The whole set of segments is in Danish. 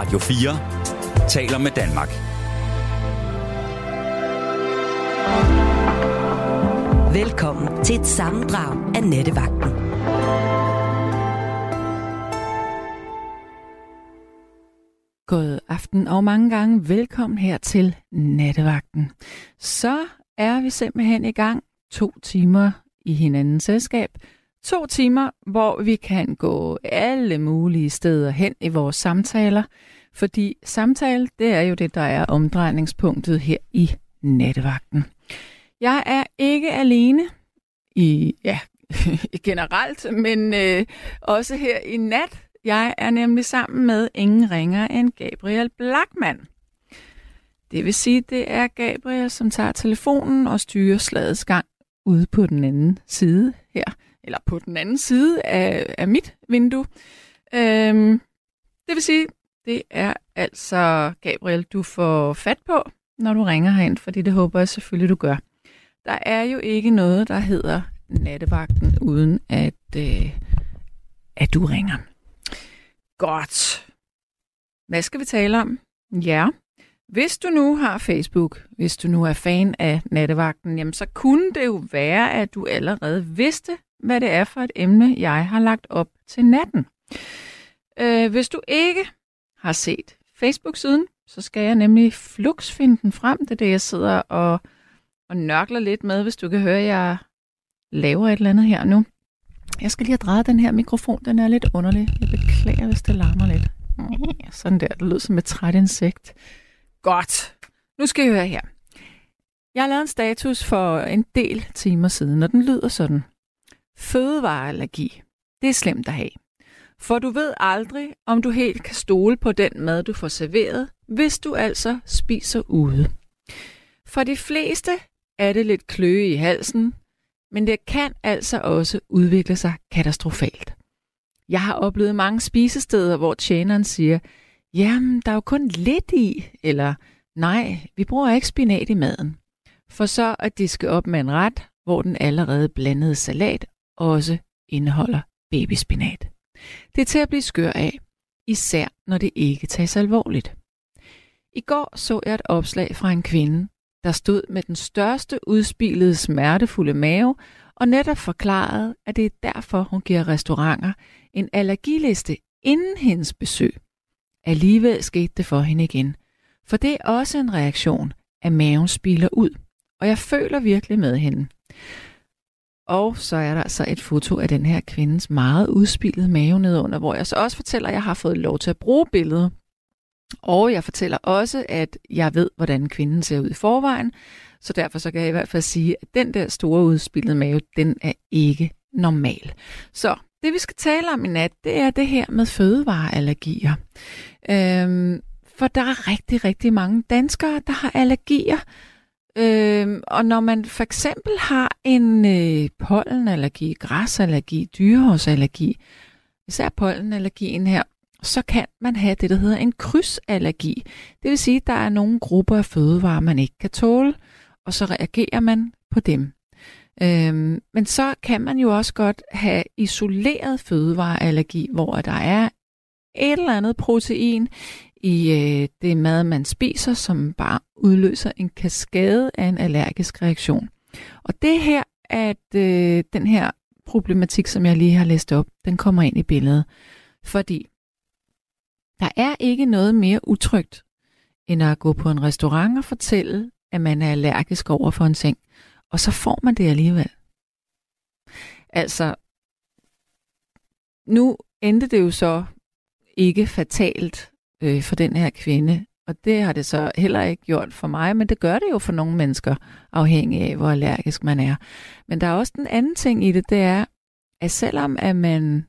Radio 4 taler med Danmark. Velkommen til et sammendrag af Nettevagten. God aften og mange gange velkommen her til Nattevagten. Så er vi simpelthen i gang to timer i hinandens selskab. To timer, hvor vi kan gå alle mulige steder hen i vores samtaler, fordi samtale, det er jo det, der er omdrejningspunktet her i Nattevagten. Jeg er ikke alene i, ja, generelt, men øh, også her i nat. Jeg er nemlig sammen med ingen ringer end Gabriel Blackman. Det vil sige, det er Gabriel, som tager telefonen og styrer slagets gang ude på den anden side her, eller på den anden side af, af mit vindue. Øhm, det vil sige, det er altså Gabriel, du får fat på, når du ringer herind, fordi det håber jeg selvfølgelig, du gør. Der er jo ikke noget, der hedder nattevagten, uden at, øh, at du ringer. Godt. Hvad skal vi tale om? Ja, hvis du nu har Facebook, hvis du nu er fan af nattevagten, jamen så kunne det jo være, at du allerede vidste, hvad det er for et emne, jeg har lagt op til natten. Øh, hvis du ikke har set Facebook-siden, så skal jeg nemlig flux finde den frem. Det er det, jeg sidder og, og nørkler lidt med, hvis du kan høre, at jeg laver et eller andet her nu. Jeg skal lige have drejet den her mikrofon. Den er lidt underlig. Jeg beklager, hvis det larmer lidt. Mm, sådan der. Det lød som et træt insekt. Godt. Nu skal I høre her. Jeg har lavet en status for en del timer siden, og den lyder sådan. Fødevareallergi. Det er slemt at have. For du ved aldrig, om du helt kan stole på den mad, du får serveret, hvis du altså spiser ude. For de fleste er det lidt kløe i halsen, men det kan altså også udvikle sig katastrofalt. Jeg har oplevet mange spisesteder, hvor tjeneren siger, jamen, der er jo kun lidt i, eller nej, vi bruger ikke spinat i maden. For så at diske op med en ret, hvor den allerede blandede salat også indeholder babyspinat. Det er til at blive skør af, især når det ikke tages alvorligt. I går så jeg et opslag fra en kvinde, der stod med den største udspilede smertefulde mave og netop forklarede, at det er derfor, hun giver restauranter en allergiliste inden hendes besøg. Alligevel skete det for hende igen, for det er også en reaktion, at maven spiller ud, og jeg føler virkelig med hende. Og så er der altså et foto af den her kvindes meget udspillede mave nedunder, hvor jeg så også fortæller, at jeg har fået lov til at bruge billedet. Og jeg fortæller også, at jeg ved, hvordan kvinden ser ud i forvejen, så derfor så kan jeg i hvert fald sige, at den der store udspillede mave, den er ikke normal. Så det vi skal tale om i nat, det er det her med fødevareallergier. Øhm, for der er rigtig, rigtig mange danskere, der har allergier. Øhm, og når man for eksempel har en øh, pollenallergi, græsallergi, dyrehårsallergi, især pollenallergien her, så kan man have det, der hedder en krydsallergi. Det vil sige, at der er nogle grupper af fødevarer, man ikke kan tåle, og så reagerer man på dem. Øhm, men så kan man jo også godt have isoleret fødevareallergi, hvor der er et eller andet protein i øh, det mad, man spiser, som bare udløser en kaskade af en allergisk reaktion. Og det her, at øh, den her problematik, som jeg lige har læst op, den kommer ind i billedet. Fordi der er ikke noget mere utrygt, end at gå på en restaurant og fortælle, at man er allergisk over for en ting. Og så får man det alligevel. Altså, nu endte det jo så ikke fatalt øh, for den her kvinde, og det har det så heller ikke gjort for mig, men det gør det jo for nogle mennesker, afhængig af, hvor allergisk man er. Men der er også den anden ting i det, det er, at selvom at man,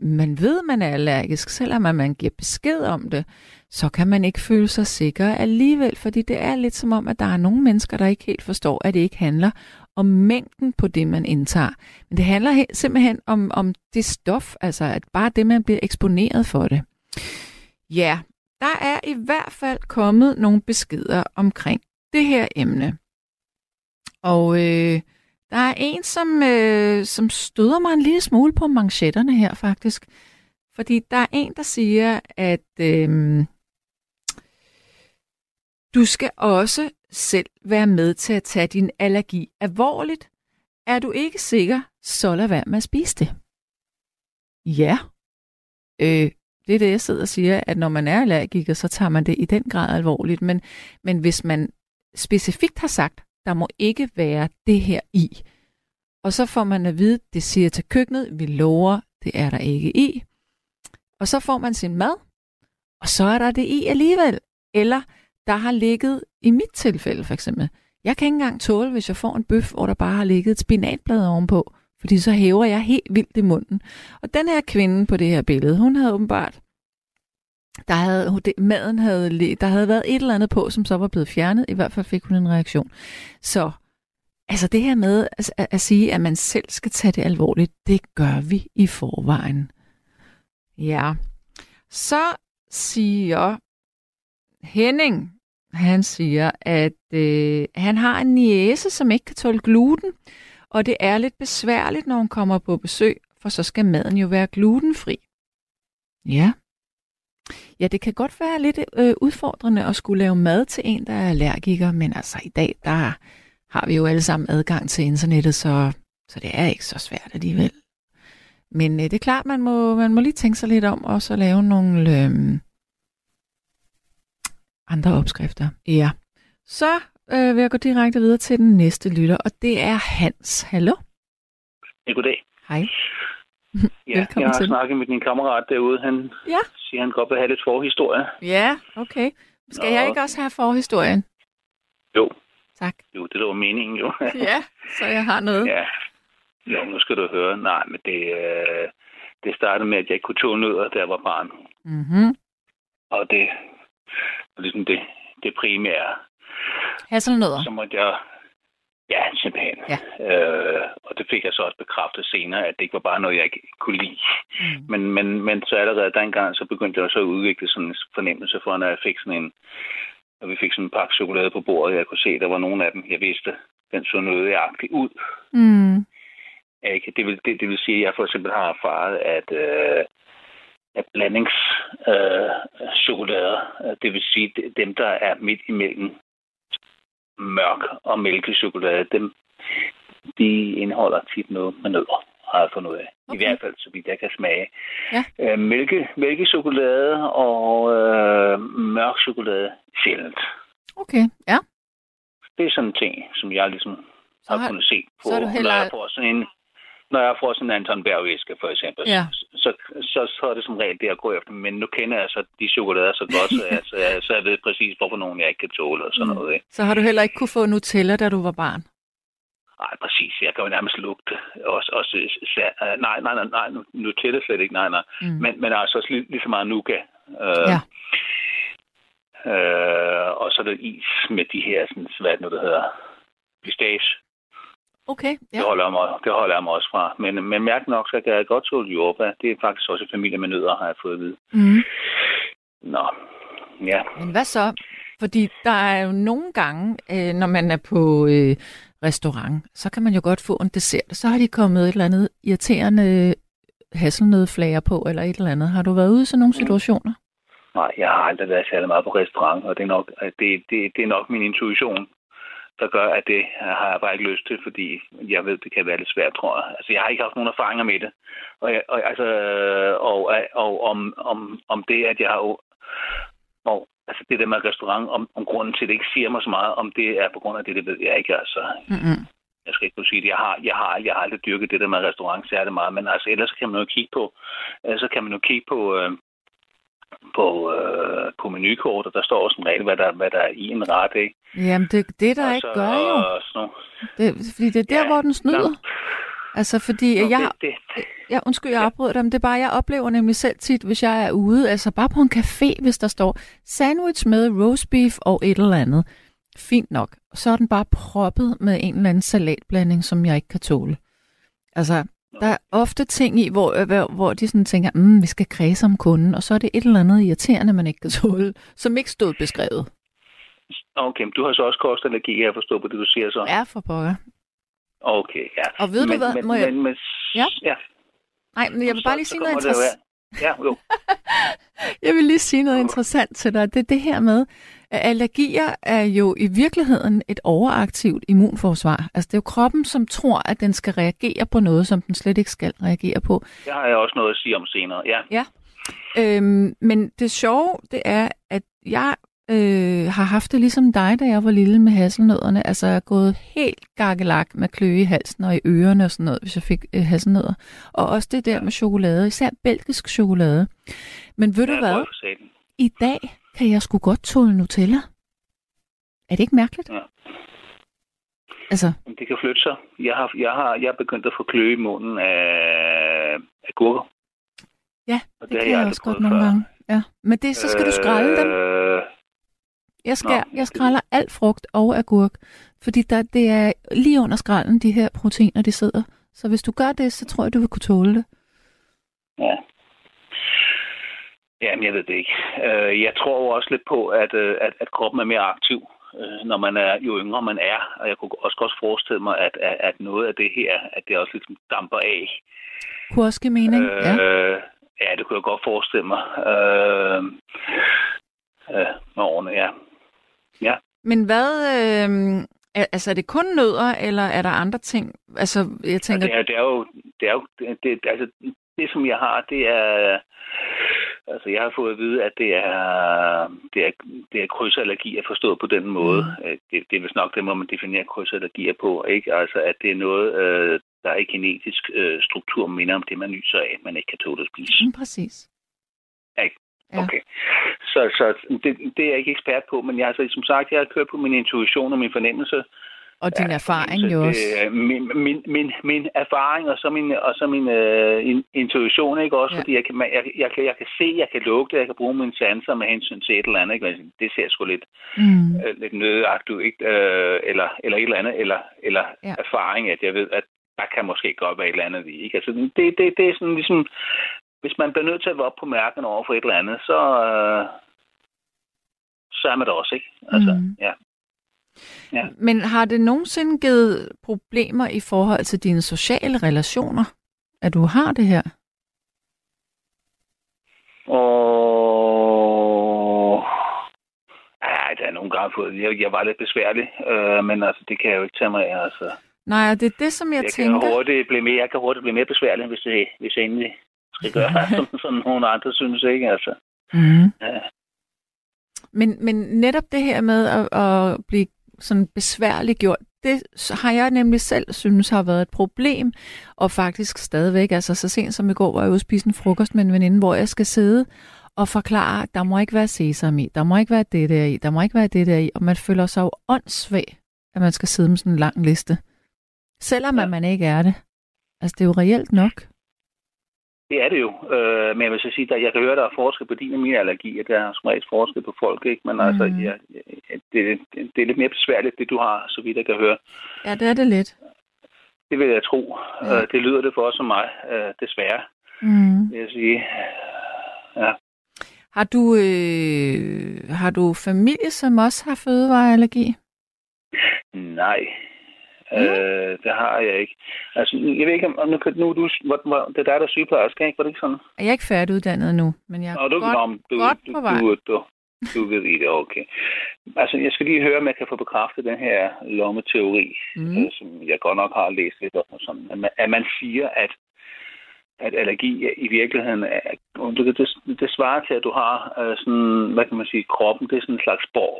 man ved, man er allergisk, selvom at man giver besked om det, så kan man ikke føle sig sikker alligevel, fordi det er lidt som om, at der er nogle mennesker, der ikke helt forstår, at det ikke handler om mængden på det, man indtager. Men det handler simpelthen om, om det stof, altså at bare det, man bliver eksponeret for det. Ja, der er i hvert fald kommet nogle beskeder omkring det her emne. Og øh, der er en, som, øh, som støder mig en lille smule på manchetterne her faktisk. Fordi der er en, der siger, at øh, du skal også selv være med til at tage din allergi alvorligt. Er du ikke sikker, så lad være med at spise det. Ja. Øh, det er det, jeg sidder og siger, at når man er allergiker, så tager man det i den grad alvorligt. Men, men hvis man specifikt har sagt, der må ikke være det her i, og så får man at vide, det siger til køkkenet, vi lover, det er der ikke i. Og så får man sin mad, og så er der det i alligevel. Eller der har ligget, i mit tilfælde for eksempel, jeg kan ikke engang tåle, hvis jeg får en bøf, hvor der bare har ligget et spinatblad ovenpå, fordi så hæver jeg helt vildt i munden. Og den her kvinde på det her billede, hun havde åbenbart, der havde, maden havde, der havde været et eller andet på, som så var blevet fjernet. I hvert fald fik hun en reaktion. Så altså det her med at, at, at sige, at man selv skal tage det alvorligt, det gør vi i forvejen. Ja. Så siger Henning, han siger, at øh, han har en niese, som ikke kan tåle gluten, og det er lidt besværligt, når hun kommer på besøg, for så skal maden jo være glutenfri. Ja. Ja, det kan godt være lidt øh, udfordrende at skulle lave mad til en, der er allergiker, men altså i dag, der har vi jo alle sammen adgang til internettet, så, så det er ikke så svært alligevel. Men øh, det er klart, man må, man må lige tænke sig lidt om, og så lave nogle øh, andre opskrifter. Ja. Så øh, vil jeg gå direkte videre til den næste lytter, og det er Hans. Hallo? Ja, goddag. Hej. ja, jeg har til. snakket med din kammerat derude. Han ja. siger, han godt vil have lidt forhistorie. Ja, okay. Skal Nå. jeg ikke også have forhistorien? Jo. Tak. Jo, det var meningen jo. ja, så jeg har noget. Ja. Jo, nu skal du høre. Nej, men det, øh, det startede med, at jeg ikke kunne tåle nødder, da jeg var barn. Mm-hmm. Og det var ligesom det, det primære. Hasselnødder? Så måtte jeg... Ja, simpelthen. Ja. Øh, og det fik jeg så også bekræftet senere, at det ikke var bare noget, jeg ikke kunne lide. Mm. Men, men, men så allerede dengang, så begyndte jeg så at udvikle sådan en fornemmelse for, når jeg fik sådan en... Og vi fik sådan en pakke chokolade på bordet, jeg kunne se, at der var nogle af dem, jeg vidste, den så nødagtigt ud. Mm. Ikke? Det, vil, det, det vil sige, at jeg for eksempel har erfaret, at, øh, at blandingschokolader, øh, det vil sige dem, der er midt imellem mørk og mælkechokolade, dem, de indeholder tit noget med nødder, har jeg fundet ud af. Okay. I hvert fald, så vidt jeg kan smage. Ja. Øh, mælke, mælkechokolade og øh, mørk chokolade sjældent. Okay, ja. Det er sådan en ting, som jeg ligesom har, har kunnet se på, så er du heller... når jeg får sådan en når jeg får sådan en Anton Berg-væske, for eksempel, ja. så, så, så er det som regel det, at gå efter. Men nu kender jeg så de chokolader så godt, så jeg, så, jeg, så jeg ved præcis, hvorfor nogen jeg ikke kan tåle og sådan mm. noget. Ikke? Så har du heller ikke kunne få Nutella, da du var barn? Nej, præcis. Jeg kan jo nærmest lugte. Også, også, nej, nej, nej, nej, Nutella slet ikke, nej, nej. Mm. Men, men altså også lige, lige så meget nougat. Øh, ja. Øh, og så er der is med de her, sådan, hvad det nu, der hedder, pistache. Okay, ja. Det holder, jeg mig, det holder jeg mig også fra. Men, men mærk nok, så kan jeg godt tåle jordbær. Det er faktisk også familie med nødder, har jeg fået at vide. Mm. Nå, ja. Men hvad så? Fordi der er jo nogle gange, øh, når man er på øh, restaurant, så kan man jo godt få en dessert. Så har de kommet et eller andet irriterende hasselnødflager på, eller et eller andet. Har du været ude i sådan nogle situationer? Nej, jeg har aldrig været særlig meget på restaurant, og det er nok, det, det, det er nok min intuition, der gør, at det har jeg bare ikke lyst til, fordi jeg ved, det kan være lidt svært, tror jeg. Altså, jeg har ikke haft nogen erfaringer med det. Og, jeg, og, altså, og, og om, om, om det, at jeg har... Og, altså, det der med restaurant, om, om grunden til, at det ikke siger mig så meget, om det er på grund af det, det ved jeg ikke, altså. Mm-hmm. Jeg skal ikke kunne sige det. Jeg har, jeg har, jeg har aldrig dyrket det der med restaurant særlig meget, men altså, ellers kan man jo kigge på, så kan man jo kigge på, øh, på, øh, på menukortet, der står som regel, hvad der, hvad der er i en ret, ikke? Jamen, det det, der og ikke så, gør jo. Så, det, fordi det er der, ja, hvor den snyder. Nå. Altså, fordi Nå, jeg... Det, det. Ja, undskyld, jeg afbryder dig, men det er bare, jeg oplever nemlig selv tit, hvis jeg er ude, altså bare på en café, hvis der står sandwich med roast beef og et eller andet. Fint nok. Så er den bare proppet med en eller anden salatblanding, som jeg ikke kan tåle. Altså, der er ofte ting i, hvor, hvor, hvor de sådan tænker, mm, vi skal kredse om kunden, og så er det et eller andet irriterende, man ikke kan tåle, som ikke stod beskrevet. Okay, men du har så også kostallergi, jeg forstår på det, du siger så. Ja, for pokker. Okay, ja. Og ved men, du hvad, men, må jeg... Men, men, ja? ja. Nej, men jeg vil bare lige sige noget interessant. Ja, jo. Jeg vil lige sige noget interessant til dig. Det er det her med, allergier er jo i virkeligheden et overaktivt immunforsvar. Altså det er jo kroppen, som tror, at den skal reagere på noget, som den slet ikke skal reagere på. Det har jeg også noget at sige om senere, ja. Ja. Øhm, men det sjove, det er, at jeg øh, har haft det ligesom dig, da jeg var lille med hasselnødderne. Altså jeg er gået helt gakkelak med kløe i halsen og i ørerne og sådan noget, hvis jeg fik øh, hasselnødder. Og også det der med chokolade, især belgisk chokolade. Men ved du Ja, hvad? I dag kan jeg sgu godt tåle Nutella. Er det ikke mærkeligt? Ja. Altså, Det kan flytte sig. Jeg har, jeg har, jeg er begyndt at få kløe i munden af, af gurker. ja, det, har kan jeg aldrig også godt nogle før. gange. Ja. Men det, så skal du skrælle dem. Øh, Jeg, skær, Nå. jeg skræller alt frugt og agurk, fordi der, det er lige under skralden, de her proteiner, de sidder. Så hvis du gør det, så tror jeg, du vil kunne tåle det. Ja. Jamen, jeg ved det ikke. Øh, jeg tror jo også lidt på, at, øh, at, at kroppen er mere aktiv, øh, når man er, jo yngre man er. Og jeg kunne også godt forestille mig, at, at, at noget af det her, at det også ligesom damper af. Kunne også give mening. Øh, Ja. ja, det kunne jeg godt forestille mig. Øh, øh, med årene, ja. Ja. Men hvad, øh, altså er det kun nødder, eller er der andre ting? Altså, jeg tænker, Det er, det er jo, det er jo det, det, altså, det, som jeg har, det er, altså jeg har fået at vide, at det er, det er, det er krydsallergi at forstået på den måde. Mm. Det, det er vist nok det, må man definere krydsallergier på, ikke? Altså, at det er noget, øh, der er i genetisk øh, struktur minder om det, man nyser af, man ikke kan tåle at spise. mm, præcis. Ikke? Ja. Okay. Så, så det, det er jeg ikke ekspert på, men jeg altså, som sagt, jeg har kørt på min intuition og min fornemmelse, Og din Ja, erfaring jo også. Min, min, min, min erfaring og så min, og så min øh, in, intuition, ikke også? Ja. Fordi jeg kan, jeg, jeg, kan, jeg kan se, jeg kan lugte, jeg kan bruge mine sanser med hensyn til et eller andet, ikke? Det ser sgu lidt, Mm. øh, lidt nødagtigt ud, ikke? Øh, eller, eller et eller andet, eller, eller Ja. erfaring, at jeg ved, at der kan måske godt være et eller andet i, ikke? Altså, det, det, det er sådan ligesom, hvis man bliver nødt til at være op på mærken over for et eller andet, så, øh, så er man det også, ikke? Altså, mm. ja. Ja. Men har det nogensinde givet problemer i forhold til dine sociale relationer, at du har det her? Og... Ej, der er nogle gange fået... Jeg, jeg var lidt besværlig, øh, men altså, det kan jeg jo ikke tage mig af. Altså. Nej, og det er det, som jeg, Jeg, tænker. kan hurtigt blive mere, jeg kan hurtigt blive mere besværlig, hvis, det, hvis jeg endelig skal gøre, som, som nogle andre synes, ikke? Altså, Mm. ja. Men, men netop det her med at, at blive sådan besværligt gjort, det har jeg nemlig selv synes har været et problem, og faktisk stadigvæk, altså så sent som i går var jeg ude spise en frokost med en veninde, hvor jeg skal sidde og forklare, at der må ikke være sesam i, der må ikke være det der i, der må ikke være det der i, og man føler sig jo åndssvag, at man skal sidde med sådan en lang liste. Selvom. Ja. man ikke er det. Altså det er jo reelt nok. Det er det jo. Øh, men jeg vil så sige, at jeg kan høre, at der er forskel på din og min allergi, at der er som regel forskel på folk, ikke? Men altså, Mm. ja, det, det, det er lidt mere besværligt, det du har, så vidt jeg kan høre. Ja, det er det lidt. Det vil jeg tro. Ja. Ja. Det lyder det for os som mig, øh, desværre, Mm. vil jeg sige. Ja. Har du, øh, har du familie, som også har fødevareallergi? Nej, Mm. øh, det har jeg ikke. Altså, jeg ved ikke, om om nu, nu du, hvor, hvor, det er dig, der er sygeplejerske, ikke? Var det ikke sådan? Jeg er ikke færdiguddannet nu, men jeg er Nå, du, godt, om, du, godt du, på vej. Du, du, du ved i det, okay. Altså, jeg skal lige høre, om jeg kan få bekræftet den her lommeteori, Mm. øh, som jeg godt nok har læst lidt om. Sådan, at, man, at man siger, at at allergi i virkeligheden er, det, det, det svarer til, at du har øh, sådan, hvad kan man sige, kroppen, det er sådan en slags borg,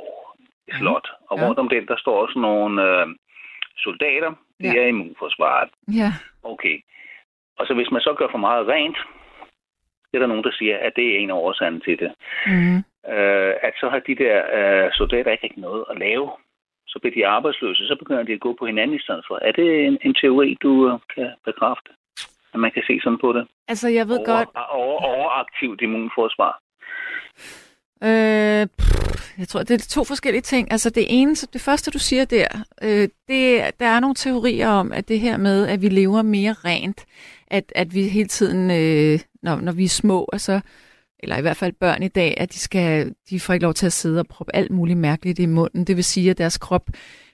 slot. Og rundt om den, der står sådan nogle øh, soldater, det Ja. er immunforsvaret. Ja. Okay. Og så hvis man så gør for meget rent, det er der nogen, der siger, at det er en af årsagerne til det. Mm. Øh, at så har de der øh, soldater ikke rigtig noget at lave. Så bliver de arbejdsløse, så begynder de at gå på hinanden i stedet for. Er det en, en teori, du øh, kan bekræfte? At man kan se sådan på det? Altså, jeg ved over, godt, Over, overaktivt immunforsvar. øh, pff, jeg tror, det er to forskellige ting. Altså, det ene, det første, du siger der, øh, det, der er nogle teorier om, at det her med, at vi lever mere rent, at, at vi hele tiden, øh, når, når vi er små, altså, eller i hvert fald børn i dag, at de, skal, de får ikke lov til at sidde og proppe alt muligt mærkeligt i munden. Det vil sige, at deres krop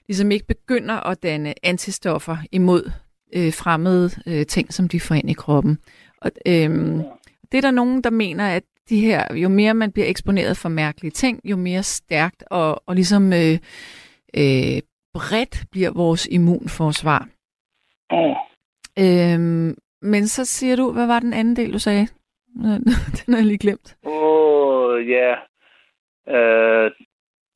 ligesom ikke begynder at danne antistoffer imod øh, fremmede øh, ting, som de får ind i kroppen. Og, øh, det det er der nogen, der mener, at de her, jo mere man bliver eksponeret for mærkelige ting, jo mere stærkt og, og ligesom øh, øh, bredt bliver vores immunforsvar. Oh. Øhm, men så siger du, hvad var den anden del, du sagde? Den har jeg lige glemt. Åh, oh, ja. Øh,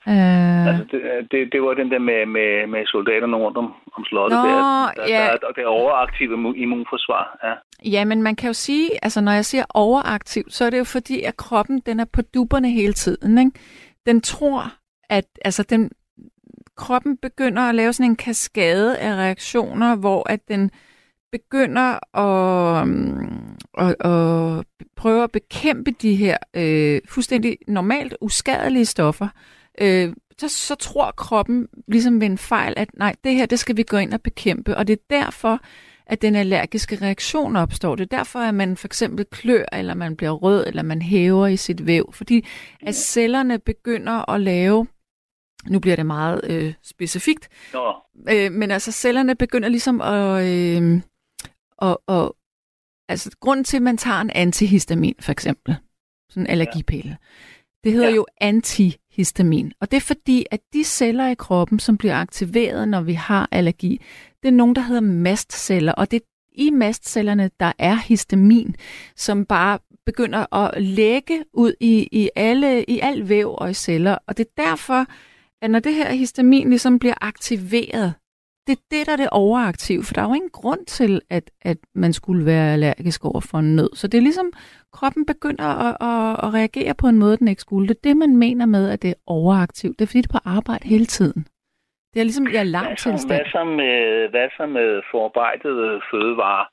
Øh, altså, det, det, det var den der med, med, med soldaterne rundt om, om slottet. Nå, der, der, ja. der, der, der er overaktive immu- immunforsvar. Ja. Ja, men man kan jo sige, altså når jeg siger overaktiv, så er det jo fordi, at kroppen den er på duberne hele tiden. Ikke? Den tror, at altså den, kroppen begynder at lave sådan en kaskade af reaktioner, hvor at den begynder at, um, at, at prøve at bekæmpe de her øh, fuldstændig normalt uskadelige stoffer. Øh, så, så tror kroppen ligesom ved en fejl, at nej, det her, det skal vi gå ind og bekæmpe. Og det er derfor, at den allergiske reaktion opstår. Det er derfor, at man for eksempel klør, eller man bliver rød, eller man hæver i sit væv. Fordi at cellerne begynder at lave, nu bliver det meget øh, specifikt, Nå, øh, men altså cellerne begynder ligesom at, øh, og, og altså grunden til, at man tager en antihistamin for eksempel, sådan en allergipille, det hedder Ja. jo histamin. Og det er fordi, at de celler i kroppen, som bliver aktiveret, når vi har allergi, det er nogen, der hedder mastceller, og det er i mastcellerne, der er histamin, som bare begynder at lægge ud i, i, alle, i al væv og i celler. Og det er derfor, at når det her histamin ligesom bliver aktiveret, det er det, der er det overaktive, for der er jo ingen grund til, at, at man skulle være allergisk over for en nød. Så det er ligesom, kroppen begynder at, at, at reagere på en måde, den ikke skulle. Det er det, man mener med, at det er overaktivt. Det er fordi, det er på arbejde hele tiden. Det er ligesom i alarmtilstand. hvad, så med, hvad så med forarbejdede fødevarer?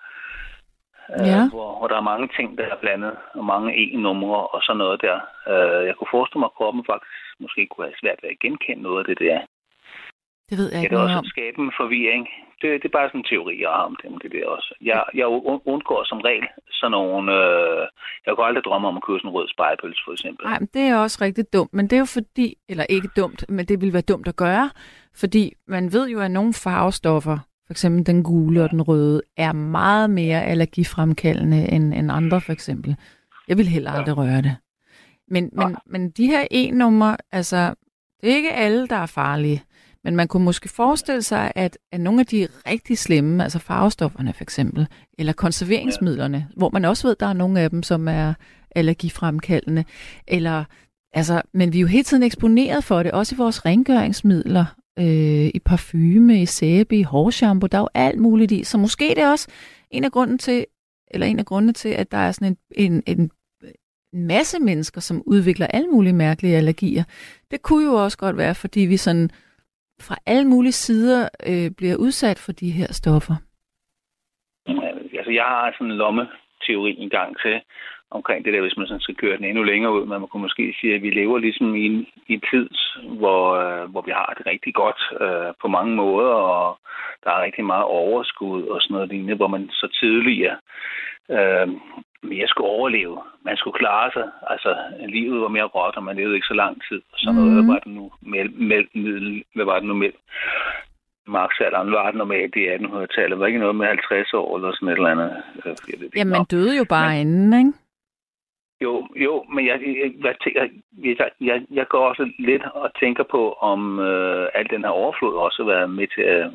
Øh, Ja. hvor, hvor der er mange ting, der er blandet, og mange e-numre og sådan noget der. Øh, jeg kunne forestille mig, at kroppen faktisk måske kunne have svært ved at genkende noget af det der. Det ved jeg Kan ikke det noget også om. skabe en forvirring? Det, det er bare sådan en teori, jeg har om det, om det der også. Jeg, jeg un- undgår som regel sådan nogle... Øh, jeg kunne aldrig drømme om at købe sådan en rød spejepølse, for eksempel. Nej, men det er også rigtig dumt. Men det er jo fordi, eller ikke dumt, men det vil være dumt at gøre, fordi man ved jo, at nogle farvestoffer, for eksempel den gule og den røde, er meget mere allergifremkaldende end, end andre, for eksempel. Jeg vil heller aldrig røre det. Men, men, men de her E-numre, altså, det er ikke alle, der er farlige. Men man kunne måske forestille sig, at, at nogle af de rigtig slemme, altså farvestofferne for eksempel, eller konserveringsmidlerne, ja. hvor man også ved, der er nogle af dem, som er allergifremkaldende, eller altså, men vi er jo hele tiden eksponeret for det, også i vores rengøringsmidler, øh, i parfume, i sæbe, i hårshampoo, der er jo alt muligt i, så måske det er også en af grunden til, eller en af grundene til, at der er sådan en, en, en en masse mennesker, som udvikler alle mulige mærkelige allergier. Det kunne jo også godt være, fordi vi sådan fra alle mulige sider øh, bliver udsat for de her stoffer. Øh, altså, jeg har sådan en lommeteori en gang til omkring det der, hvis man sådan skal køre den endnu længere ud. Man kunne måske sige, at vi lever ligesom i en, i en tid, hvor, øh, hvor vi har det rigtig godt øh, på mange måder, og der er rigtig meget overskud og sådan noget lignende, hvor man så tidligere øh, mere skulle overleve. Man skulle klare sig. Altså, livet var mere råt, og man levede ikke så lang tid. Og sådan noget, Mhm. hvad var det nu? Mel, mel, middel, hvad var det nu? Mel, Marksalderen var det normalt i 1800-tallet. Det var ikke noget med 50 år eller sådan et eller andet. Øh, Jeg ved. Jamen, man døde jo bare men... inden, ikke? Jo, jo, men jeg, jeg, jeg, jeg, jeg går også lidt og tænker på, om øh, al den her overflod også har været med til at,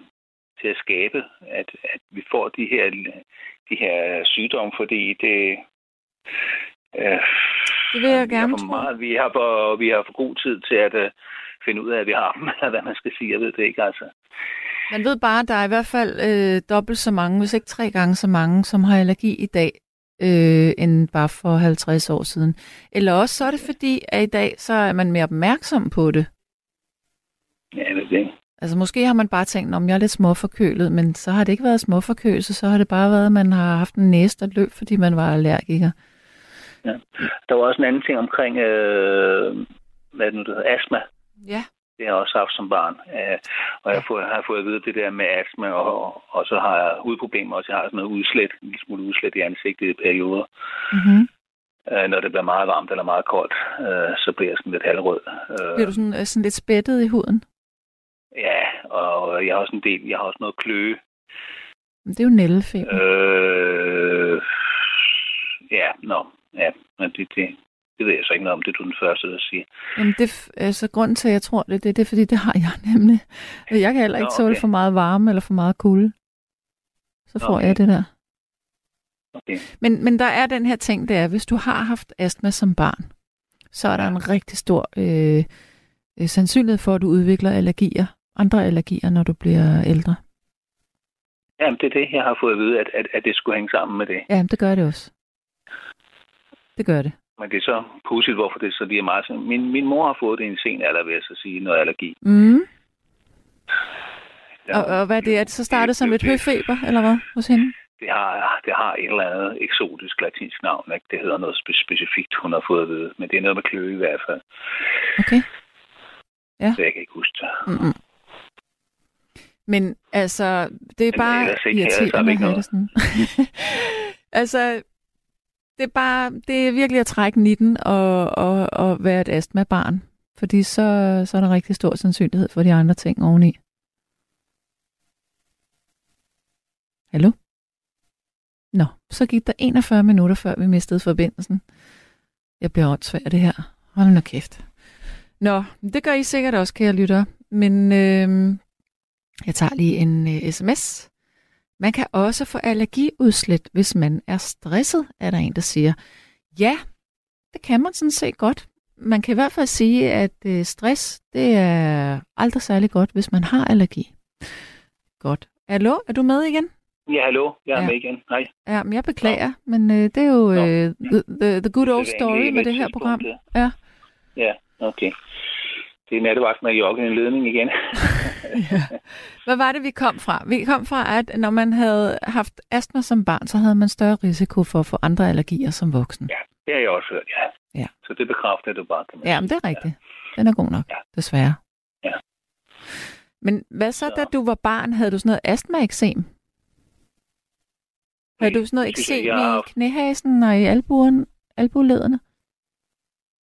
til at skabe, at, at vi får de her, de her sygdomme, fordi det... Øh, Det vil jeg vi har gerne for tro. meget, vi har for, vi har for god tid til at uh, finde ud af, at vi har dem, eller hvad man skal sige. Jeg ved det ikke, altså. Man ved bare, at der er i hvert fald øh, dobbelt så mange, hvis ikke tre gange så mange, som har allergi i dag, øh, end bare for 50 år siden. Eller også så er det fordi, at i dag så er man mere opmærksom på det. Ja, jeg ved det. Altså måske har man bare tænkt, om jeg er lidt småforkølet, men så har det ikke været småforkølelse, så har det bare været, at man har haft en næse, der løb, fordi man var allergiker. Ja. Der var også en anden ting omkring, øh, hvad det nu, det hedder, astma. Ja. Det har jeg også haft som barn. Øh, og jeg har fået, har fået at vide det der med astma, og, og så har jeg hudproblemer også. Jeg har sådan noget udslæt, en lille smule udslæt i ansigtet i perioder. Mm-hmm. Øh, når det bliver meget varmt eller meget koldt, øh, så bliver jeg sådan lidt halvrød. Øh, Bliver du sådan, øh, sådan lidt spættet i huden? Ja, og jeg har også en del, jeg har også noget kløe. Det er jo nældefeber. Øh, ja, nå. ja, men det, det, det ved jeg så ikke noget om. Det er du den første, der siger. Jamen, det, altså, grunden til, at jeg tror det, det, det er, fordi det har jeg nemlig. Jeg kan heller ikke tåle okay. for meget varme eller for meget kulde. Så får Okay. jeg det der. Okay. Men, men der er den her ting, det er, hvis du har haft astma som barn, så er der en rigtig stor øh, øh, sandsynlighed for, at du udvikler allergier, andre allergier, når du bliver ældre. Jamen, det er det, jeg har fået at vide, at, at, at det skulle hænge sammen med det. Ja, det gør det også. Det gør det. Men det er så pudsigt, hvorfor det så lige er meget sådan. Min, min mor har fået det i en sen alder, vil jeg så sige, noget allergi. Mm. Ja, Og, og hvad er det? Er det så startet som et høfeber, eller hvad, hos hende? Det har, det har et eller andet eksotisk latinsk navn. Ikke? Det hedder noget spe- specifikt, hun har fået at vide. Men det er noget med kløe i hvert fald. Okay. Så jeg kan ikke huske det. Mm-mm. Men altså, det er Men bare ellers ikke, irriterende at have det sådan. altså, det er bare, det er virkelig at trække nitten og, og, og være et astmabarn. Fordi så, så er der rigtig stor sandsynlighed for de andre ting oveni. Hallo? Nå, så gik der 41 minutter, før vi mistede forbindelsen. Jeg bliver åndssvær det her. Hold nu kæft. Nå, det gør I sikkert også, kære lytter. Men øh, jeg tager lige en øh, sms. Man kan også få allergiudslæt, hvis man er stresset, er der en, der siger. Ja, det kan man sådan set godt. Man kan i hvert fald sige, at øh, stress, det er aldrig særlig godt, hvis man har allergi. Godt. Hallo, er du med igen? Ja, hallo. Jeg er Ja. med igen. Nej. Ja, men jeg beklager, men øh, det er jo øh, the, the, the good old story med et det her program. ja. Ja. Ja, okay. Det er nattevagten med joggen i en ledning igen. ja. Hvad var det, vi kom fra? Vi kom fra, at når man havde haft astma som barn, så havde man større risiko for at få andre allergier som voksen. Ja, det har jeg også hørt, ja. Ja. Så det bekræfter du bare, kan man Ja, men det er rigtigt. Den er god nok, Ja. desværre. Ja. Men hvad så, da du var barn? Havde du sådan noget astma-eksem? Havde du sådan noget eksem jeg i knæhasen og i albuen, albulederne?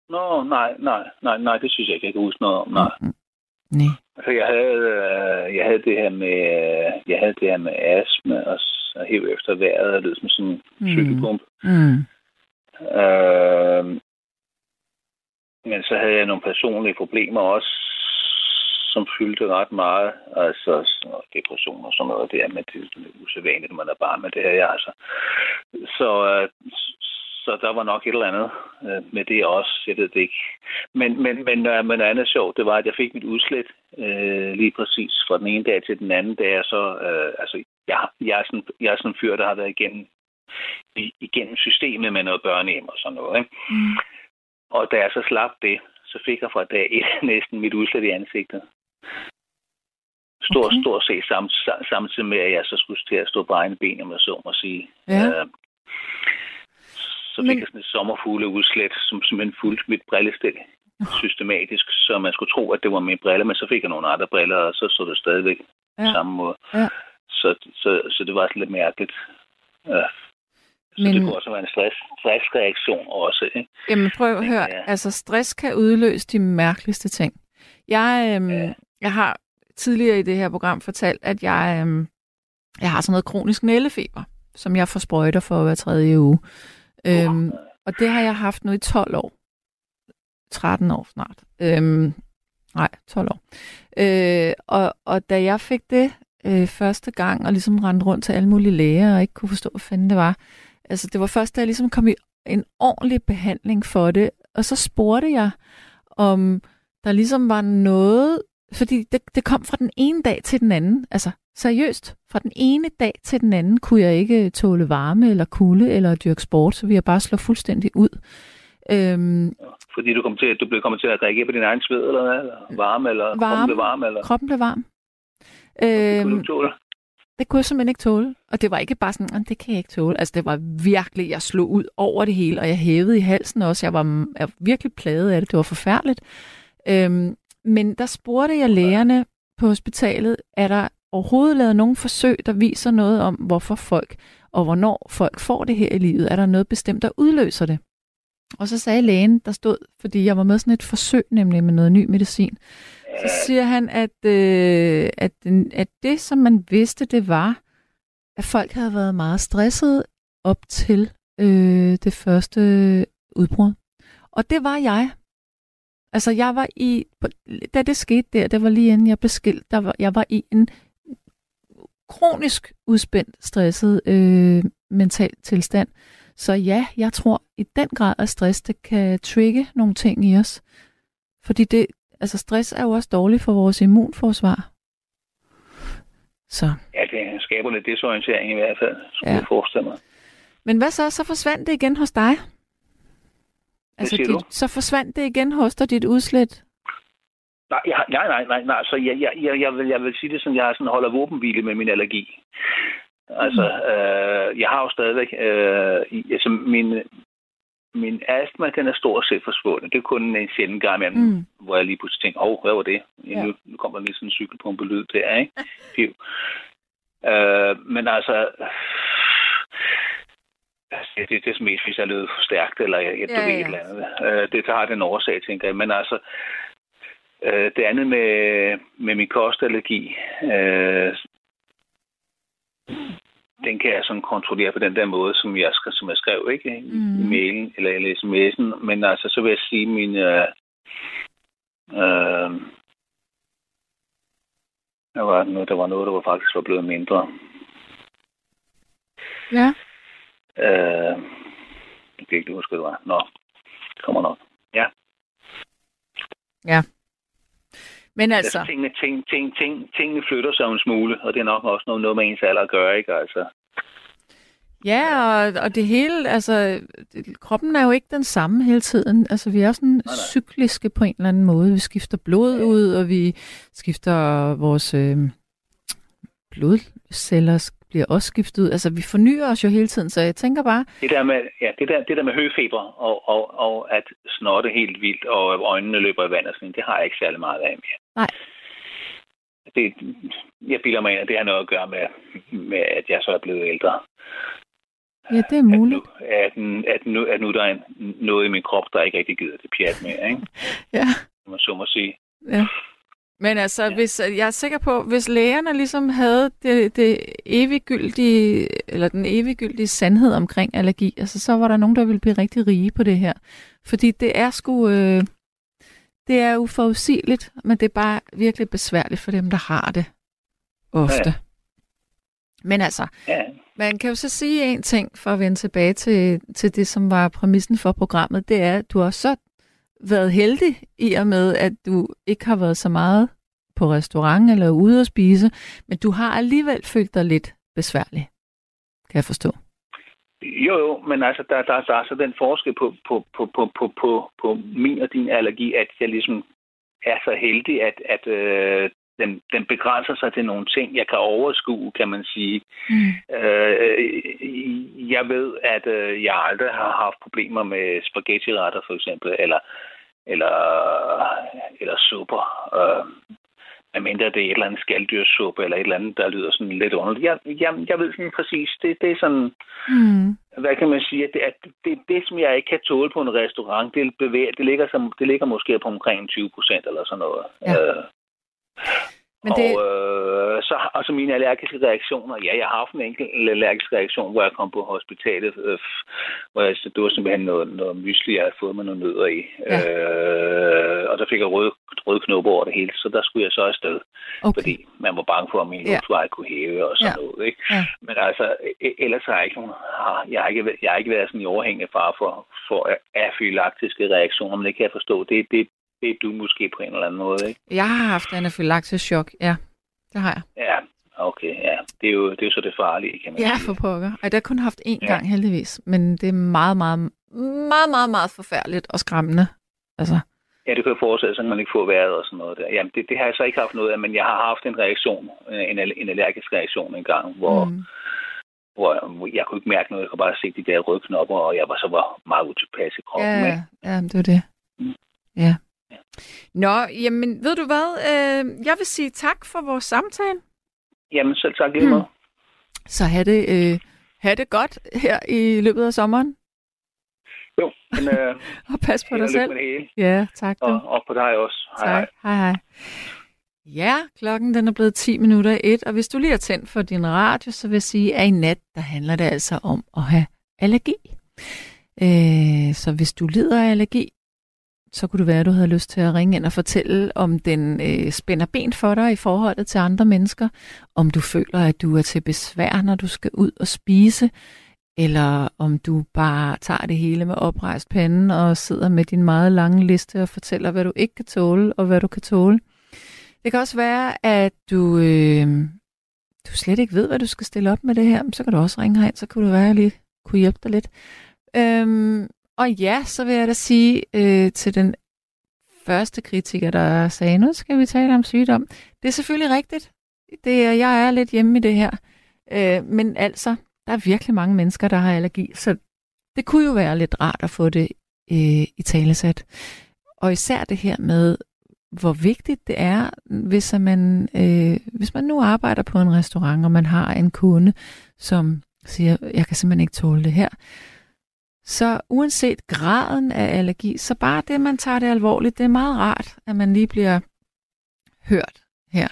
Nå, nej, nej, nej, nej, det synes jeg ikke, jeg kan huske noget om. Nej. Mm, mm. Nej. Altså, jeg havde, øh, jeg havde det her med, øh, jeg havde det her med astma og så hæv efter vejret, og det som sådan en Mm. cykelpumpe. Mm. Øh, men så havde jeg nogle personlige problemer også, som fyldte ret meget. Altså depression og sådan noget der, men det er usædvanligt, når man er barn, men det havde jeg altså. Så, øh, så der var nok et eller andet øh, med det også, jeg ved det ikke. Men, men, men, øh, men andet sjovt, det var, at jeg fik mit udslæt øh, lige præcis fra den ene dag til den anden dag. Og så, øh, altså, jeg, jeg, er sådan, jeg er sådan en fyr, der har været igennem, igennem systemet med noget børnehjem og sådan noget. Ikke? Mm. Og da jeg så slap det, så fik jeg fra dag et næsten mit udslæt i ansigtet. Stor, Okay. stort set sam, sam, samtidig med, at jeg så skulle til at stå på egne ben, om jeg så må sige. Ja. Øh, så fik Men- jeg sådan et sommerfugle udslæt, som simpelthen fulgte mit brillestil systematisk, så man skulle tro, at det var mine briller, men så fik jeg nogle andre briller, og så så det stadigvæk Ja. på samme måde. Ja. Så, så, så det var sådan lidt mærkeligt. Ja. Så Men- det kunne også være en stress, stressreaktion også. Ikke? Jamen prøv at høre, ja. altså stress kan udløse de mærkeligste ting. Jeg, øhm, Ja. jeg har tidligere i det her program fortalt, at jeg, øhm, jeg har sådan noget kronisk nældefeber, som jeg får sprøjter for hver tredje uge. Øhm, og det har jeg haft nu i 12 år. 13 år snart. Øhm, nej, 12 år. Øh, og, og da jeg fik det øh, første gang, og ligesom rendte rundt til alle mulige læger, og ikke kunne forstå, hvad fanden det var, altså det var først, da jeg ligesom kom i en ordentlig behandling for det, og så spurgte jeg, om der ligesom var noget, fordi det, det kom fra den ene dag til den anden, altså seriøst, fra den ene dag til den anden kunne jeg ikke tåle varme eller kulde eller dyrke sport, så vi jeg bare slå fuldstændig ud. Øhm, Fordi du, kom til, du blev kommet til at reagere på din egen sved, eller hvad? Eller varme, eller Varme. varme. blev varm, eller kroppen blev varm. det kunne Øhm, ikke tåle? det kunne jeg simpelthen ikke tåle. Og det var ikke bare sådan, "Nå, det kan jeg ikke tåle. Altså det var virkelig, jeg slog ud over det hele, og jeg hævede i halsen også. Jeg var, jeg var virkelig plaget af det. Det var forfærdeligt. Øhm, men der spurgte jeg lægerne på hospitalet, er der overhovedet lavet nogen forsøg, der viser noget om, hvorfor folk og hvornår folk får det her i livet? Er der noget bestemt, der udløser det? Og så sagde lægen, der stod, fordi jeg var med sådan et forsøg, nemlig med noget ny medicin, så siger han, at, øh, at, at det, som man vidste, det var, at folk havde været meget stressede op til øh, det første udbrud. Og det var jeg. Altså, jeg var i... Da det skete der, det var lige inden jeg blev skilt, der var, jeg var i en kronisk udspændt, stresset øh, mental tilstand. Så ja, jeg tror i den grad, at stress det kan trigge nogle ting i os. Fordi det, altså stress er jo også dårligt for vores immunforsvar. Så. Ja, det skaber lidt desorientering i hvert fald, skulle ja. jeg forestille mig. Men hvad så? Så forsvandt det igen hos dig? Altså, dit, så forsvandt det igen hos dig, dit udslæt? Nej, jeg, nej, nej, nej, nej. Så jeg, jeg, jeg, jeg, vil, jeg vil sige det sådan, jeg sådan holder våbenhvile med min allergi. Altså, mm. øh, jeg har jo stadigvæk, øh, altså min, min astma, den er stort set forsvundet. Det er kun en sjældent gang imellem, mm. hvor jeg lige pludselig tænker, åh, oh, hvad var det? Ja. Nu, nu kommer lige sådan en cykelpumpe-lyd der, ikke? Piv. øh, men altså, det, det, det er mest, hvis jeg lød for stærkt, eller jeg, jeg ja, ja. et eller andet. Øh, det har den årsag, tænker jeg. Men altså, øh, det andet med, med min kostallergi, øh, den kan jeg sådan kontrollere på den der måde, som jeg, som jeg skrev, ikke? Mm. I mailen eller, eller sms'en. Men altså, så vil jeg sige, min... Øh, øh, der var, noget, der var noget, der var faktisk var blevet mindre. Ja. Øh, jeg kan ikke huske, hvad det var. Nå, det kommer nok. Ja. Ja. Men altså... altså tingene, ting, ting, ting, tingene flytter sig en smule, og det er nok også noget, noget med ens alder at gøre, ikke? Altså. Ja, og, og det hele, altså, kroppen er jo ikke den samme hele tiden. Altså, vi er sådan nej, nej. cykliske på en eller anden måde. Vi skifter blod ud, og vi skifter vores øh, blodceller bliver også skiftet ud. Altså, vi fornyer os jo hele tiden, så jeg tænker bare... Det der med, ja, det der, det der med høfeber og, og, og at snotte helt vildt, og øjnene løber i vand og sådan, det har jeg ikke særlig meget af mere. Nej. Det, jeg bilder mig ind, at det har noget at gøre med, med at jeg så er blevet ældre. Ja, det er muligt. At nu, at, at, nu, at nu der er noget i min krop, der ikke rigtig gider det pjat med, ikke? ja. Man så må sige. Ja. Men altså, ja. hvis, jeg er sikker på, hvis lægerne ligesom havde det, det eviggyldige, eller den eviggyldige sandhed omkring allergi, altså, så var der nogen, der ville blive rigtig rige på det her. Fordi det er sgu... Øh, det er uforudsigeligt, men det er bare virkelig besværligt for dem, der har det ofte. Ja. Men altså, ja. man kan jo så sige en ting for at vende tilbage til, til det, som var præmissen for programmet, det er, at du har så været heldig i og med, at du ikke har været så meget på restaurant eller ude at spise, men du har alligevel følt dig lidt besværlig, kan jeg forstå. Jo, jo, men altså, der, der, der er så den forskel på, på, på, på, på, på, på min og din allergi, at jeg ligesom er så heldig, at, at øh, den, den begrænser sig til nogle ting, jeg kan overskue, kan man sige. Mm. Øh, jeg ved, at øh, jeg aldrig har haft problemer med spaghetti-retter, for eksempel, eller eller, eller supper. Øh, medmindre det er et eller andet skaldyrsuppe, eller et eller andet, der lyder sådan lidt underligt. Jeg, jeg, jeg ved sådan præcis, det, det er sådan, mm. hvad kan man sige, at det, at det, det, som jeg ikke kan tåle på en restaurant, det, bevæger, det, ligger, som, det ligger måske på omkring 20 procent eller sådan noget. Ja. Øh, men det... Og øh, så altså mine allergiske reaktioner. Ja, jeg har haft en enkelt allergisk reaktion, hvor jeg kom på hospitalet, øh, hvor jeg, det var simpelthen noget, noget mysli, jeg havde fået med nogle nødder i. Ja. Øh, og så fik jeg røde, røde knopper over det hele, så der skulle jeg så afsted. Okay. Fordi man var bange for, at min ja. luftveje kunne hæve og sådan ja. noget. Ikke? Ja. Men altså, e- ellers har jeg ikke nogen, jeg har ikke, jeg har ikke været sådan i overhængende far for, for afylaktiske reaktioner, men det kan jeg forstå. Det, det, det er du måske på en eller anden måde, ikke? Jeg har haft anafylaktisk chok, ja. Det har jeg. Ja, okay, ja. Det er jo, det er jo så det farlige, kan man ja, sige. for pokker. Og det har kun haft én ja. gang heldigvis, men det er meget, meget, meget, meget, meget forfærdeligt og skræmmende. Altså. Ja, det kan jo forestille sig, at man ikke får vejret og sådan noget der. Jamen, det, det har jeg så ikke haft noget af, men jeg har haft en reaktion, en, en allergisk reaktion en gang, hvor, mm. hvor jeg kunne ikke mærke noget. Jeg kunne bare se de der røde knopper, og jeg var så var meget utilpas i kroppen. Ja, ja, det var det. Mm. Ja. Nå, jamen ved du hvad? Øh, jeg vil sige tak for vores samtale. Jamen selv tak lige hmm. Så have det, øh, have det godt her i løbet af sommeren. Jo, men, øh, og pas på dig selv. Ja, tak du. Og, og på dig også. Hej, tak. hej. hej. Ja, klokken den er blevet 10 minutter i et, og hvis du lige har tændt for din radio, så vil jeg sige, at i nat, der handler det altså om at have allergi. Øh, så hvis du lider af allergi, så kunne det være, at du havde lyst til at ringe ind og fortælle, om den øh, spænder ben for dig i forholdet til andre mennesker, om du føler, at du er til besvær, når du skal ud og spise, eller om du bare tager det hele med oprejst pande og sidder med din meget lange liste og fortæller, hvad du ikke kan tåle og hvad du kan tåle. Det kan også være, at du, øh, du slet ikke ved, hvad du skal stille op med det her, så kan du også ringe herind, så kunne det være, at jeg lige kunne hjælpe dig lidt. Øhm, og ja, så vil jeg da sige øh, til den første kritiker, der sagde, nu skal vi tale om sygdom. Det er selvfølgelig rigtigt. Det er, jeg er lidt hjemme i det her. Øh, men altså, der er virkelig mange mennesker, der har allergi, så det kunne jo være lidt rart at få det øh, i talesat. Og især det her med, hvor vigtigt det er, hvis man, øh, hvis man nu arbejder på en restaurant, og man har en kunde, som siger, jeg kan simpelthen ikke tåle det her, så uanset graden af allergi, så bare det, man tager det alvorligt, det er meget rart, at man lige bliver hørt her.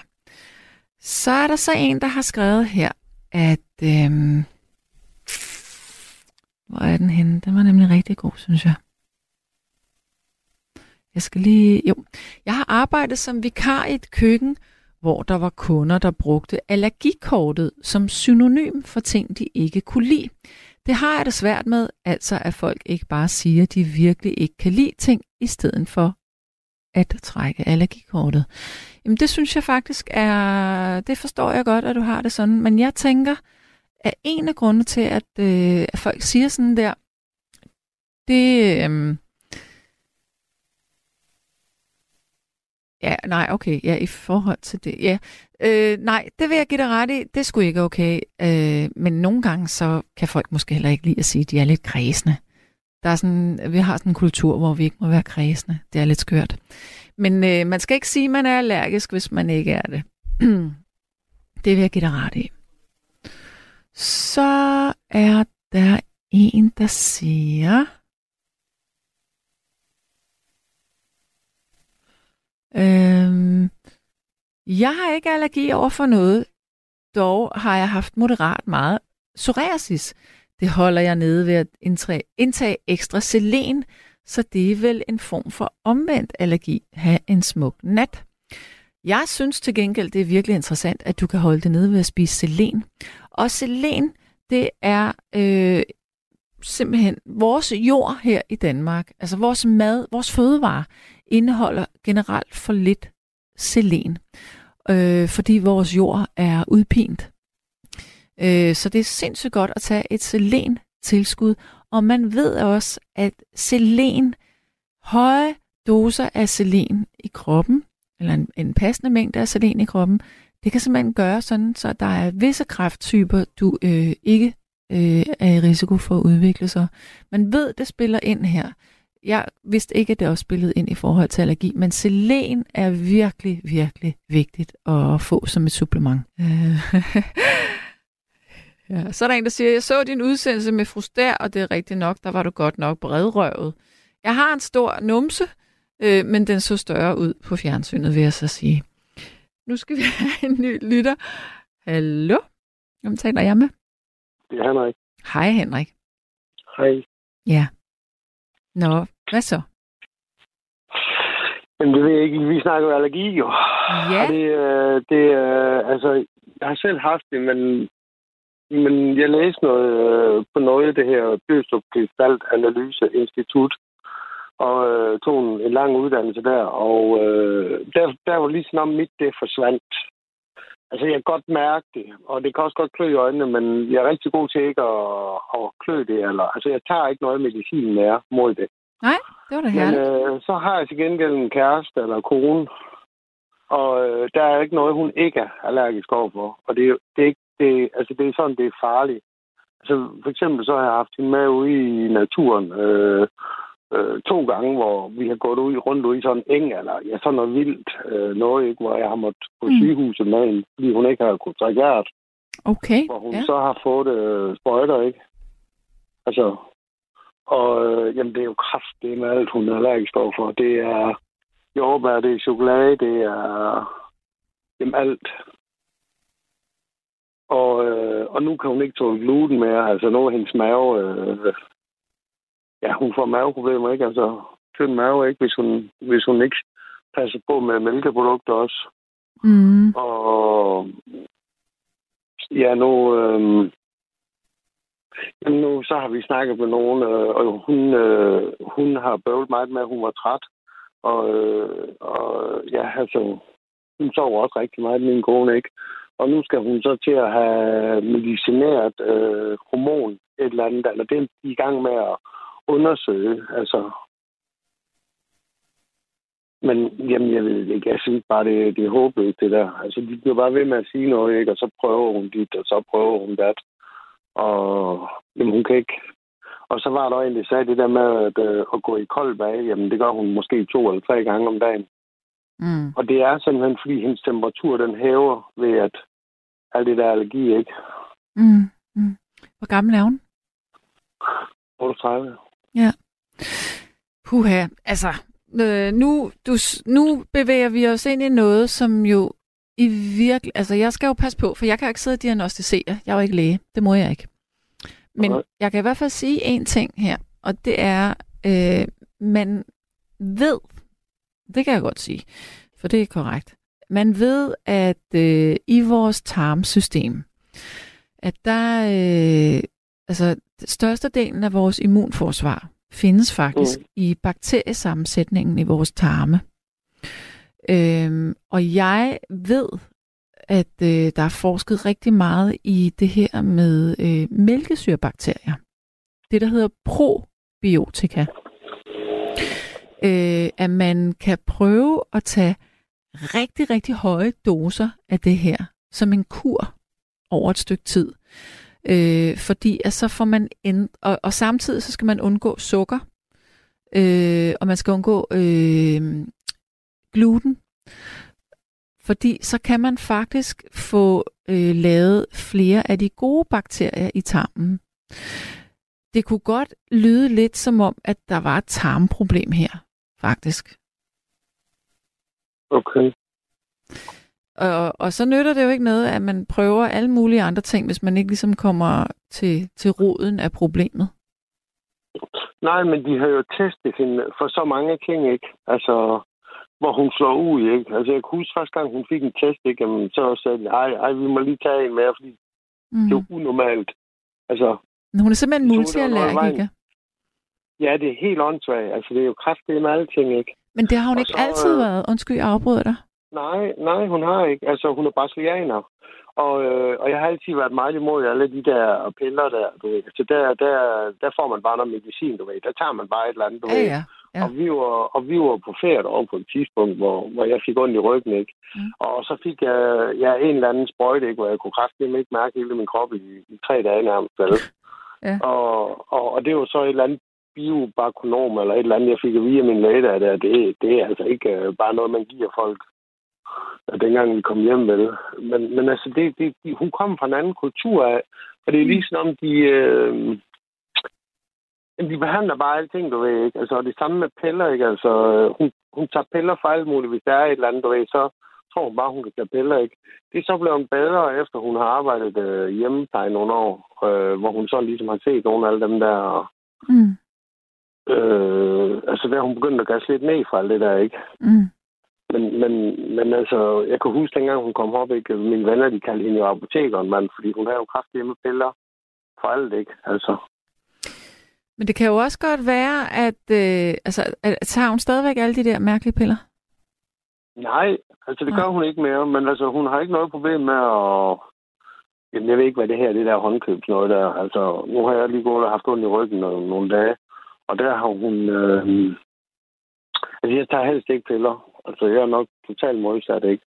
Så er der så en, der har skrevet her, at... Øhm, hvor er den henne? Den var nemlig rigtig god, synes jeg. Jeg skal lige... Jo. Jeg har arbejdet som vikar i et køkken, hvor der var kunder, der brugte allergikortet som synonym for ting, de ikke kunne lide. Det har jeg det svært med, altså at folk ikke bare siger, at de virkelig ikke kan lide ting, i stedet for at trække allergikortet. Jamen det synes jeg faktisk er, det forstår jeg godt, at du har det sådan, men jeg tænker, at en af grundene til, at, øh, at folk siger sådan der, det, øh, Ja, nej, okay. Ja, i forhold til det. Ja. Øh, nej, det vil jeg give dig ret i. Det skulle ikke okay. Øh, men nogle gange så kan folk måske heller ikke lide at sige, at de er lidt kredsende. Der er sådan, vi har sådan en kultur, hvor vi ikke må være kredsende. Det er lidt skørt. Men øh, man skal ikke sige, at man er allergisk, hvis man ikke er det. det vil jeg give dig ret i. Så er der en, der siger... Øhm, jeg har ikke allergi over for noget. Dog har jeg haft moderat meget psoriasis. Det holder jeg nede ved at indtage, indtage ekstra selen, så det er vel en form for omvendt allergi. Ha' en smuk nat. Jeg synes til gengæld, det er virkelig interessant, at du kan holde det nede ved at spise selen. Og selen, det er øh, simpelthen vores jord her i Danmark, altså vores mad, vores fødevare, indeholder generelt for lidt selen, øh, fordi vores jord er udpint. Øh, så det er sindssygt godt at tage et selen-tilskud, og man ved også, at selen, høje doser af selen i kroppen, eller en, en passende mængde af selen i kroppen, det kan simpelthen gøre sådan, så der er visse kræfttyper, du øh, ikke øh, er i risiko for at udvikle sig. Man ved, det spiller ind her jeg vidste ikke, at det også spillede ind i forhold til allergi, men selen er virkelig, virkelig vigtigt at få som et supplement. ja, så er der en, der siger, jeg så din udsendelse med Fruster, og det er rigtigt nok, der var du godt nok bredrøvet. Jeg har en stor numse, øh, men den så større ud på fjernsynet, vil jeg så sige. Nu skal vi have en ny lytter. Hallo? Hvem taler jeg med? Det er Henrik. Hej Henrik. Hej. Ja. Nå, hvad så? Jamen, det ved jeg ikke. Vi snakker jo allergi, jo. Ja. Og det, øh, det, øh, altså, jeg har selv haft det, men, men jeg læste noget øh, på noget af det her Bøstrup Gestalt Analyse Institut, og øh, tog en, en lang uddannelse der, og øh, der, der var lige sådan om mit det forsvandt. Altså, jeg kan godt mærke det, og det kan også godt klø i øjnene, men jeg er rigtig god til ikke at, at klø det. Eller, altså, jeg tager ikke noget medicin mere mod det. Nej, det var da herligt. Men øh, så har jeg til gengæld en kæreste eller kone, og øh, der er ikke noget, hun ikke er allergisk overfor. Og det, det, er ikke, det, altså, det er sådan, det er farligt. Altså, for eksempel så har jeg haft hende med ude i naturen øh, øh, to gange, hvor vi har gået ud rundt ud i sådan en eng, eller ja, sådan noget vildt øh, noget, ikke, hvor jeg har måttet på mm. sygehuset med hende, fordi hun ikke har kunnet trække hjertet. Okay, Hvor hun ja. så har fået øh, sprøjter, ikke? Altså, og øh, jamen, det er jo kraft, det er med alt, hun er allergisk overfor. Det er jordbær, det er chokolade, det er jamen, alt. Og, øh, og nu kan hun ikke tåle gluten mere. Altså, nu er hendes mave... Øh, ja, hun får maveproblemer, ikke? Altså, tynd mave, ikke? Hvis hun, hvis hun ikke passer på med mælkeprodukter også. Mm. Og ja, nu, øh, jamen nu så har vi snakket med nogen, øh, og hun, øh, hun har bøvlet meget med, at hun var træt. Og, øh, og ja, altså, hun sover også rigtig meget, min kone, ikke? Og nu skal hun så til at have medicineret øh, hormon, et eller andet, eller det er i gang med at undersøge. Altså, men jamen, jeg ved ikke, jeg synes bare, det, det er håbløst, det der. Altså, de bliver bare ved med at sige noget, ikke? Og så prøver hun dit, og så prøver hun dat. Og jamen, hun kan ikke... Og så var der en, der sagde det der med at, øh, at gå i kold bag. Jamen, det gør hun måske to eller tre gange om dagen. Mm. Og det er simpelthen, fordi hendes temperatur, den hæver ved, at alt det der allergi, ikke? Mm. Mm. Hvor gammel er hun? 38. Ja. Puha, altså, øh, nu, du, nu bevæger vi os ind i noget, som jo i virkelig... Altså, jeg skal jo passe på, for jeg kan jo ikke sidde og diagnostisere. Jeg er jo ikke læge. Det må jeg ikke. Men Nej. jeg kan i hvert fald sige en ting her, og det er, øh, man ved, det kan jeg godt sige, for det er korrekt, man ved, at øh, i vores tarmsystem, at der, øh, altså størstedelen af vores immunforsvar findes faktisk mm. i bakteriesammensætningen i vores tarme. Øhm, og jeg ved, at øh, der er forsket rigtig meget i det her med øh, mælkesyrebakterier. Det, der hedder probiotika. Øh, at man kan prøve at tage rigtig, rigtig høje doser af det her som en kur over et stykke tid. Øh, fordi at så får man end, og, og samtidig så skal man undgå sukker, øh, og man skal undgå øh, gluten, fordi så kan man faktisk få øh, lavet flere af de gode bakterier i tarmen. Det kunne godt lyde lidt som om, at der var et tarmproblem her, faktisk. Okay. Og, og så nytter det jo ikke noget, at man prøver alle mulige andre ting, hvis man ikke ligesom kommer til, til roden af problemet. Nej, men de har jo testet hende for så mange ting, ikke? Altså, hvor hun slår ud, ikke? Altså, jeg kan huske første gang, hun fik en test, ikke? Jamen, så sagde de, ej, ej, vi må lige tage en mere, fordi Mm. det er jo unormalt. Altså, Men Hun er simpelthen multiallergiker. ja, det er helt åndssvagt. Altså, det er jo kraftigt med alle ting, ikke? Men det har hun Og ikke så, altid øh, været. Undskyld, jeg afbryder dig. Nej, nej, hun har ikke. Altså, hun er brasilianer. Og, øh, og jeg har altid været meget imod alle de der piller der, du ved. Så der, der, der får man bare noget medicin, du ved. Der tager man bare et eller andet, du Ja, ved. ja. Ja. Og, vi var, og vi var på ferie over på et tidspunkt, hvor, hvor jeg fik ondt i ryggen, ikke? Mm. Og så fik jeg ja, en eller anden sprøjte, ikke? Hvor jeg kunne kraftigt ikke mærke hele min krop i, i tre dage nærmest, vel? Ja. og, og, og, det var så et eller andet biobakonom, eller et eller andet, jeg fik at vide af min læge der. Det, det er altså ikke øh, bare noget, man giver folk, øh, dengang vi kom hjem, vel? Men, men altså, det, det, de, hun kom fra en anden kultur af, og det er lige sådan om, de... Øh, de behandler bare alting, du ved, ikke? Altså, og det samme med piller, ikke? Altså, øh, hun, hun tager piller for alt muligt. Hvis der er et eller andet, du ved, så tror hun bare, hun kan tage piller, ikke? Det er så blevet bedre, efter hun har arbejdet øh, hjemmepleje nogle år, øh, hvor hun så ligesom har set nogle af alle dem der... Mm. Øh, altså, der er hun begyndt at gasse lidt ned fra alt det der, ikke? Mm. Men, men, men altså, jeg kan huske, dengang hun kom op, ikke? Mine venner, de kaldte hende jo apotekeren, mand, fordi hun har jo kraftigt med piller for alt, ikke? Altså, Men det kan jo også godt være, at, øh, altså, at, tager hun stadigvæk alle de der mærkelige piller? Nej, altså det gør hun ikke mere, men altså hun har ikke noget problem med at... Jamen, jeg ved ikke, hvad det her det der håndkøbs noget der. Altså, nu har jeg lige gået og haft ondt i ryggen nogle, nogle dage, og der har hun... Øh... Altså, jeg tager helst ikke piller. Altså, jeg er nok totalt modsat, ikke?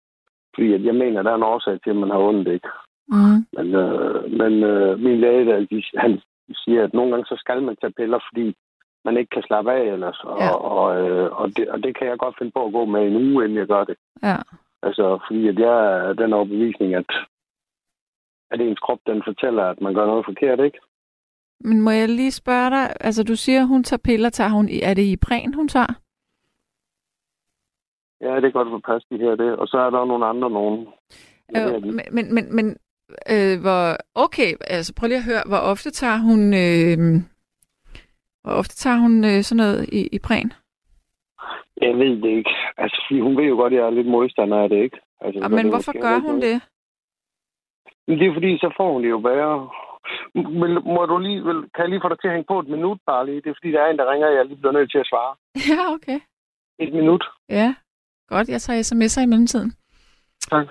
Fordi at jeg mener, der er en årsag til, at man har ondt, ikke? Mm. Men, øh, men øh, min læge, der, de, han siger, at nogle gange så skal man tage piller, fordi man ikke kan slappe af ellers. Og, Ja. og, øh, og, det, og det kan jeg godt finde på at gå med en uge, inden jeg gør det. Ja. Altså, fordi at jeg er den overbevisning, at, at ens krop, den fortæller, at man gør noget forkert, ikke? Men må jeg lige spørge dig, altså du siger, hun tager piller, tager hun, er det i præn, hun tager? Ja, det kan godt få pas de her, det. Og så er der nogle andre nogen. Er Øh, men men, men, men øh, hvor, okay, altså prøv lige at høre, hvor ofte tager hun, øh, Hvor ofte tager hun øh, sådan noget i, i præn? Jeg ved det ikke. Altså, hun ved jo godt, at jeg er lidt modstander af det, ikke? Altså, så men hvorfor gør hun noget. det? Det er fordi, så får hun det jo værre. Men må du lige, vil, kan jeg lige få dig til at hænge på et minut bare lige? Det er fordi, der er en, der ringer, og jeg lige bliver nødt til at svare. Ja, okay. Et minut. Ja, godt. Jeg tager sms'er i mellemtiden. Tak.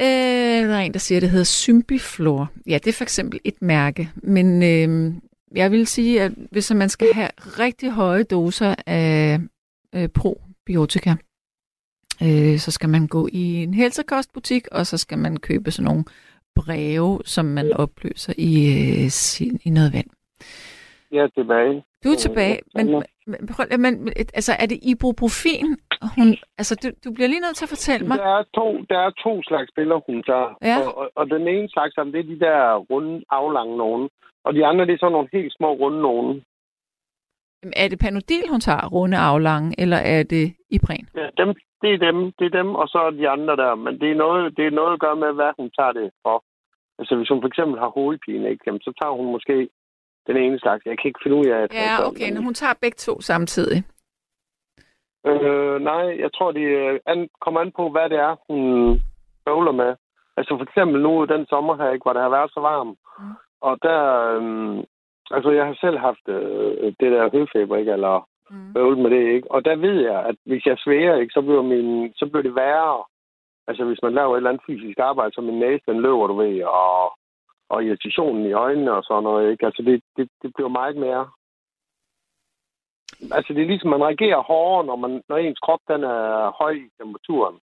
Øh, der er en, der siger, at det hedder Symbiflor. Ja, det er for eksempel et mærke. Men øh, jeg vil sige, at hvis man skal have rigtig høje doser af øh, probiotika, øh, så skal man gå i en helsekostbutik, og så skal man købe sådan nogle breve, som man opløser i, øh, sin, i noget vand. Jeg er tilbage. Du er tilbage, men, men, prøv, men altså, er det ibuprofen? Hun, altså, du, du bliver lige nødt til at fortælle mig. Der er to, der er to slags piller, hun tager. Ja. Og, og, og, den ene slags, det er de der runde, aflange nogen. Og de andre, det er sådan nogle helt små runde nogen. Er det Panodil, hun tager, runde aflange, eller er det Ipren? Ja, dem, det er dem, det er dem, og så er de andre der. Men det er noget, det er noget at gøre med, hvad hun tager det for. Altså, hvis hun for eksempel har hovedpine, ikke, jamen, så tager hun måske den ene slags. Jeg kan ikke finde ud af, at Ja, okay, men hun tager begge to samtidig. Øh, nej, jeg tror, det øh, an, kommer an på, hvad det er, hun bøvler med. Altså for eksempel nu den sommer her, ikke, hvor det har været så varmt. Mm. Mm. Og der, øh, altså jeg har selv haft øh, det der høfeber, ikke, eller Mm. bøvlet med det, ikke. Og der ved jeg, at hvis jeg sværer, ikke, så bliver, min, så bliver det værre. Altså hvis man laver et eller andet fysisk arbejde, så min næse, den løber, du ved, og, og irritationen i øjnene og sådan noget, ikke. Altså det, det, det bliver meget mere Altså, det er ligesom, man reagerer hårdere, når, man, når ens krop den er høj i temperaturen.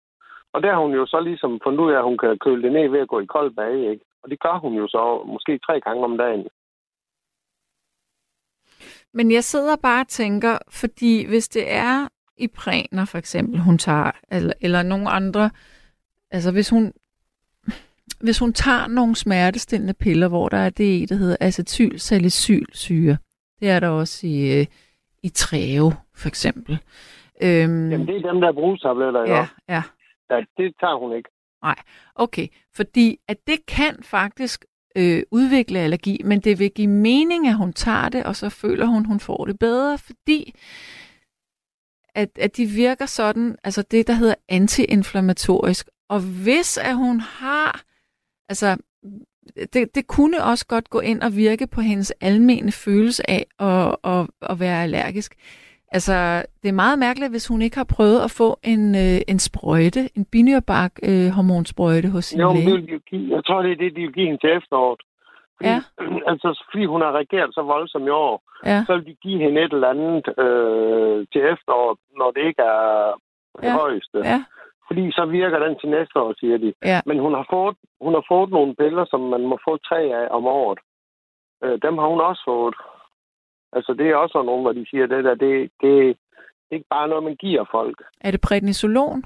Og der har hun jo så ligesom fundet ud af, at hun kan køle det ned ved at gå i kold bag, ikke? Og det gør hun jo så måske tre gange om dagen. Men jeg sidder bare og tænker, fordi hvis det er Iprener for eksempel, hun tager, eller, eller nogen andre, altså hvis hun, hvis hun tager nogle smertestillende piller, hvor der er det der hedder acetylsalicylsyre, det er der også i, øh, i Treo for eksempel. Øhm, Jamen, det er dem der brugstabletter, ja, ja. ja. ja. det tager hun ikke. Okay, fordi at det kan faktisk øh, udvikle allergi, men det vil give mening, at hun tager det, og så føler hun, hun får det bedre, fordi at, at de virker sådan, altså det, der hedder antiinflammatorisk. Og hvis at hun har, altså det, det kunne også godt gå ind og virke på hendes almene følelse af at, at, at være allergisk. Altså, det er meget mærkeligt, hvis hun ikke har prøvet at få en, øh, en sprøjte, en binyrbark øh, hormonsprøjte hos sin Jo, det læge. vil de jo give, jeg tror, det er det, de vil give hende til efteråret. Fordi, Ja. altså, fordi hun har reageret så voldsomt i år, Ja, så vil de give hende et eller andet øh, til efteråret, når det ikke er det Ja. højeste. ja, Fordi så virker den til næste år, siger de. ja. Men hun har fået, hun har fået nogle piller, som man må få tre af om året. Øh, dem har hun også fået. Altså, det er også nogle, hvor de siger, det der, det, det, det er ikke bare noget, man giver folk. Er det prednisolon?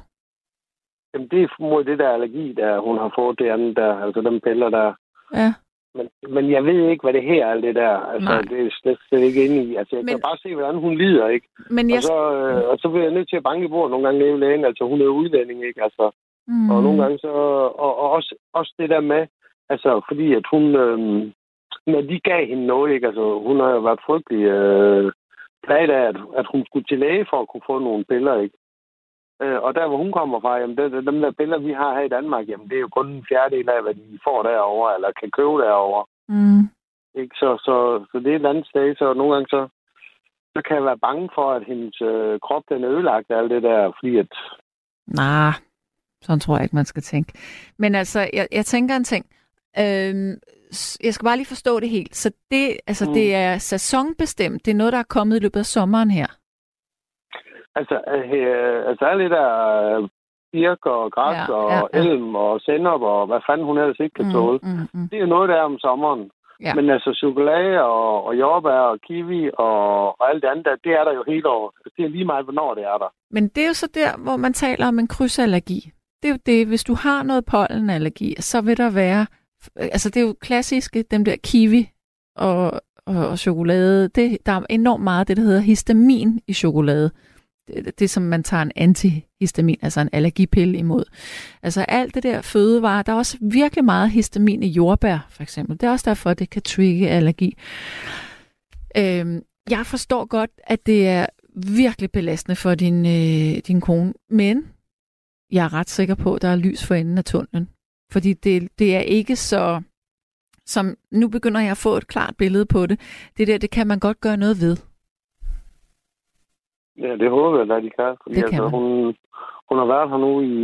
Jamen, det er mod det der allergi, der hun har fået det andet der, altså dem piller der. Ja. Men, men jeg ved ikke, hvad det her alt det der. Altså, Nej. det er slet, slet ikke inde i. Altså, jeg Men- kan bare se, hvordan hun lider, ikke? Men jeg... Og så, øh, og så bliver jeg nødt til at banke i bordet nogle gange ved lægen. Altså, hun er jo udlænding, ikke? Altså, Mm. Og nogle gange så... Og, og også, også det der med... Altså, fordi at hun... Øhm, når de gav hende noget, ikke? Altså, hun har jo været frygtelig øh, glad af, at, at hun skulle til læge for at kunne få nogle piller, ikke? Øh, og der, hvor hun kommer fra, jamen, det, det, dem der piller, vi har her i Danmark, jamen, det er jo kun en fjerdedel af, hvad de får derovre, eller kan købe derovre. Mm. Ikke? Så, så, så det er et andet sted, så nogle gange så, så kan jeg være bange for, at hendes øh, krop den er ødelagt af alt det der, fordi at... Nej, sådan tror jeg ikke, man skal tænke. Men altså, jeg, jeg tænker en ting. Øhm, jeg skal bare lige forstå det helt. Så det, altså, Mm. det er sæsonbestemt. Det er noget, der er kommet i løbet af sommeren her. Altså, øh, altså alle der øh, birk og græs Ja, og ja, ja, elm og sennep og hvad fanden hun ellers ikke kan tåle. Mm. mm, mm. Det er noget, der er om sommeren. Ja. Ja. Men altså chokolade og, og jordbær og kiwi og, og alt det andet, der, det er der jo hele året. Det er lige meget, hvornår det er der. Men det er jo så der, hvor man taler om en krydsallergi. Det er jo det, hvis du har noget pollenallergi, så vil der være, altså det er jo klassiske, dem der kiwi og, og, og chokolade. Det, der er enormt meget af det, der hedder histamin i chokolade. Det, det som man tager en antihistamin, altså en allergipille imod. Altså alt det der fødevare, der er også virkelig meget histamin i jordbær, for eksempel. Det er også derfor, det kan trigge allergi. Øhm, jeg forstår godt, at det er virkelig belastende for din, øh, din kone, men jeg er ret sikker på, at der er lys for enden af tunnelen. Fordi det, det er ikke så... Som, nu begynder jeg at få et klart billede på det. Det der, det kan man godt gøre noget ved. Ja, det håber jeg, at de kan. Fordi Det kan altså, man. hun, hun har været her nu i,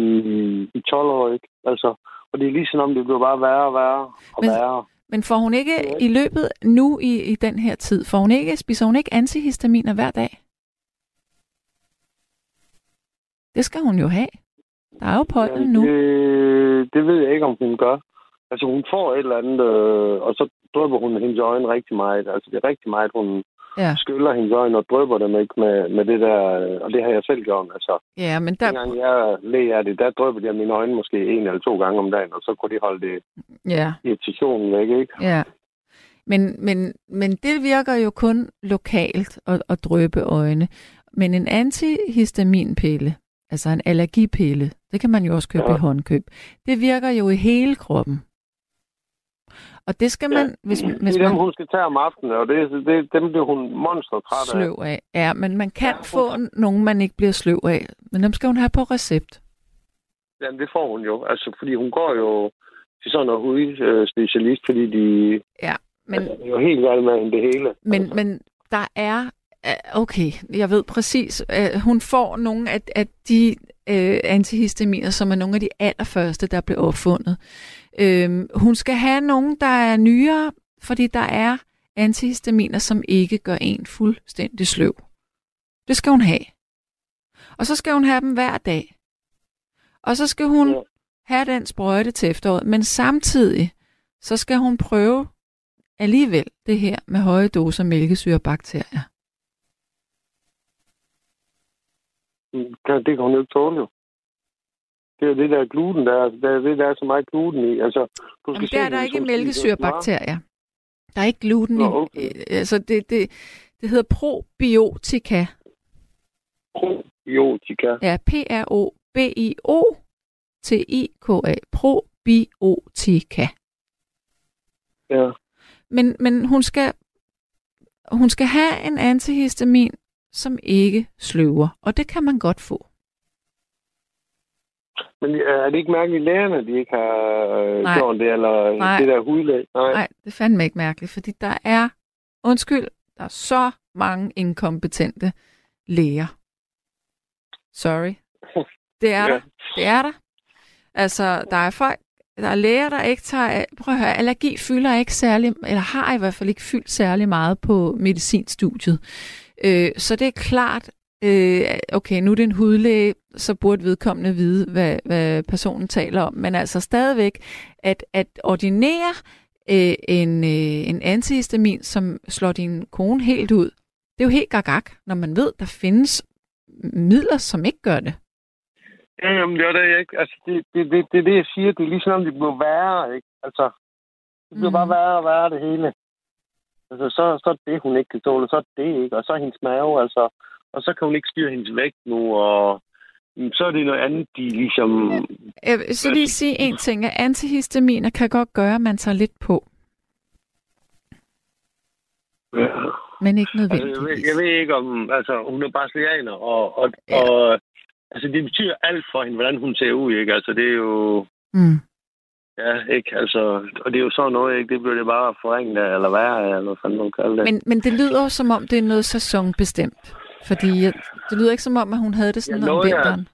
i 12 år, ikke? Altså, og det er ligesom om, det bliver bare værre og værre og Men- værre. Men får hun ikke i løbet nu i, i den her tid, får hun ikke, spiser hun ikke antihistaminer hver dag? Det skal hun jo have. Der er jo pollen nu. Det, det ved jeg ikke, om hun gør. Altså, hun får et eller andet, øh, og så drøber hun hendes øjne rigtig meget. Altså, det er rigtig meget, hun Ja, skyller hendes øjne og drøber dem ikke med, med det der, øh, og det har jeg selv gjort. Altså, ja men der... dengang jeg læger det, der drøber jeg mine øjne måske en eller to gange om dagen, og så kunne de holde det ja, irritationen væk, ikke? ja. Men, men, men det virker jo kun lokalt at, at drøbe øjne. Men en antihistaminpille, altså en allergipille, det kan man jo også købe Ja. i håndkøb, det virker jo i hele kroppen. Og det skal man, Ja. hvis, Det hvis er dem, man hun skal tage om aftenen, og det, det, dem bliver hun monster træt af. sløv af. Ja, men man kan Ja. få nogen, man ikke bliver sløv af. Men dem skal hun have på recept. Jamen, det får hun jo. Altså, fordi hun går jo til sådan noget hudspecialist, fordi de Men, altså, er jo helt galt med hende det hele. men, altså. men der er... øh, Okay, jeg ved præcis. øh, Hun får nogle af, af de øh, antihistaminer, som er nogle af de allerførste, der blev opfundet. Øhm, hun skal have nogen, der er nyere, fordi der er antihistaminer, som ikke gør en fuldstændig sløv. Det skal hun have. Og så skal hun have dem hver dag. Og så skal hun have den sprøjte til efteråret, men samtidig så skal hun prøve alligevel det her med høje doser mælkesyrebakterier. Kan- Det kan hun ikke tåle, jo. Det er det der gluten, der er, der er det, der er så meget gluten i. Altså, du Jamen, se der er der ikke mælkesyrebakterier. Der er ikke gluten Nå, i. okay. øh, Altså, det, det, det hedder probiotika. Probiotika. Ja, P-R-O-B-I-O-T-I-K-A. Probiotika. Ja. Men, men hun skal hun skal have en antihistamin, som ikke sløver, og det kan man godt få. Men er det ikke mærkeligt, at lægerne de ikke har øh, Nej. gjort det, eller Nej. det der hudlæg? Nej. Nej, det er fandme ikke mærkeligt, fordi der er, undskyld, der er så mange inkompetente læger. Sorry. Det er Ja. der. Det er der. Altså, der er folk, der er læger, der ikke tager... Prøv at høre, allergi fylder ikke særlig, eller har i hvert fald ikke fyldt særlig meget på medicinstudiet. Øh, så det er klart, øh, okay, nu er det en hudlæge, så burde vedkommende vide, hvad, hvad personen taler om. Men altså stadigvæk, at, at ordinere øh, en, øh, en antihistamin, som slår din kone helt ud, det er jo helt gagak, når man ved, der findes midler, som ikke gør det. Ja, jamen, det er det ikke. Altså, det, det, det, det, er det, jeg siger. Det er ligesom, om det bliver værre, ikke? Altså, det bliver Mhm. bare værre og værre, det hele. Altså, så, så er det, hun ikke kan tåle, så er det ikke. Og så er hendes mave, altså... Og så kan hun ikke styre hendes vægt nu, og mm, så er det noget andet, de ligesom... Jeg vil så lige sige en ting, at antihistaminer kan godt gøre, at man tager lidt på, Ja. men ikke Altså, jeg, ved, nødvendigvis. jeg ved ikke om... Altså, hun er brasilianer, og... og, Ja. og altså, det betyder alt for hende, hvordan hun ser ud, ikke? Altså, det er jo... Mm. Ja, ikke? Altså, og det er jo sådan noget, ikke? Det bliver det bare forringet eller værre eller hvad fanden man kalder det. Men, men det lyder jo som om, det er noget sæsonbestemt. Fordi jeg- det lyder ikke som om, at hun havde det sådan Ja, om vinteren.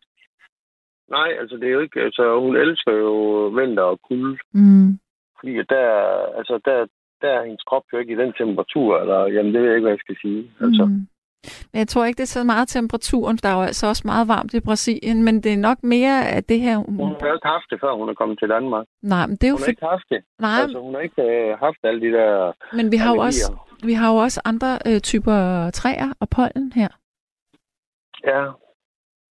Nej, altså, det er jo ikke... Altså, hun elsker jo vinter og kulde. Mm. Fordi der, altså, der, der er hendes krop jo ikke i den temperatur, eller jamen, det ved jeg ikke, hvad jeg skal sige. Altså, Mm. Men jeg tror ikke, det er så meget temperaturen. Der er jo altså også meget varmt i Brasilien, men det er nok mere af det her... hun har ikke haft det, før hun er kommet til Danmark. Nej, men det er jo Hun har for... ikke haft det. Nej, Altså, hun har ikke øh, haft alle de der men vi har jo også, vi har jo også andre øh, typer træer og pollen her. Ja,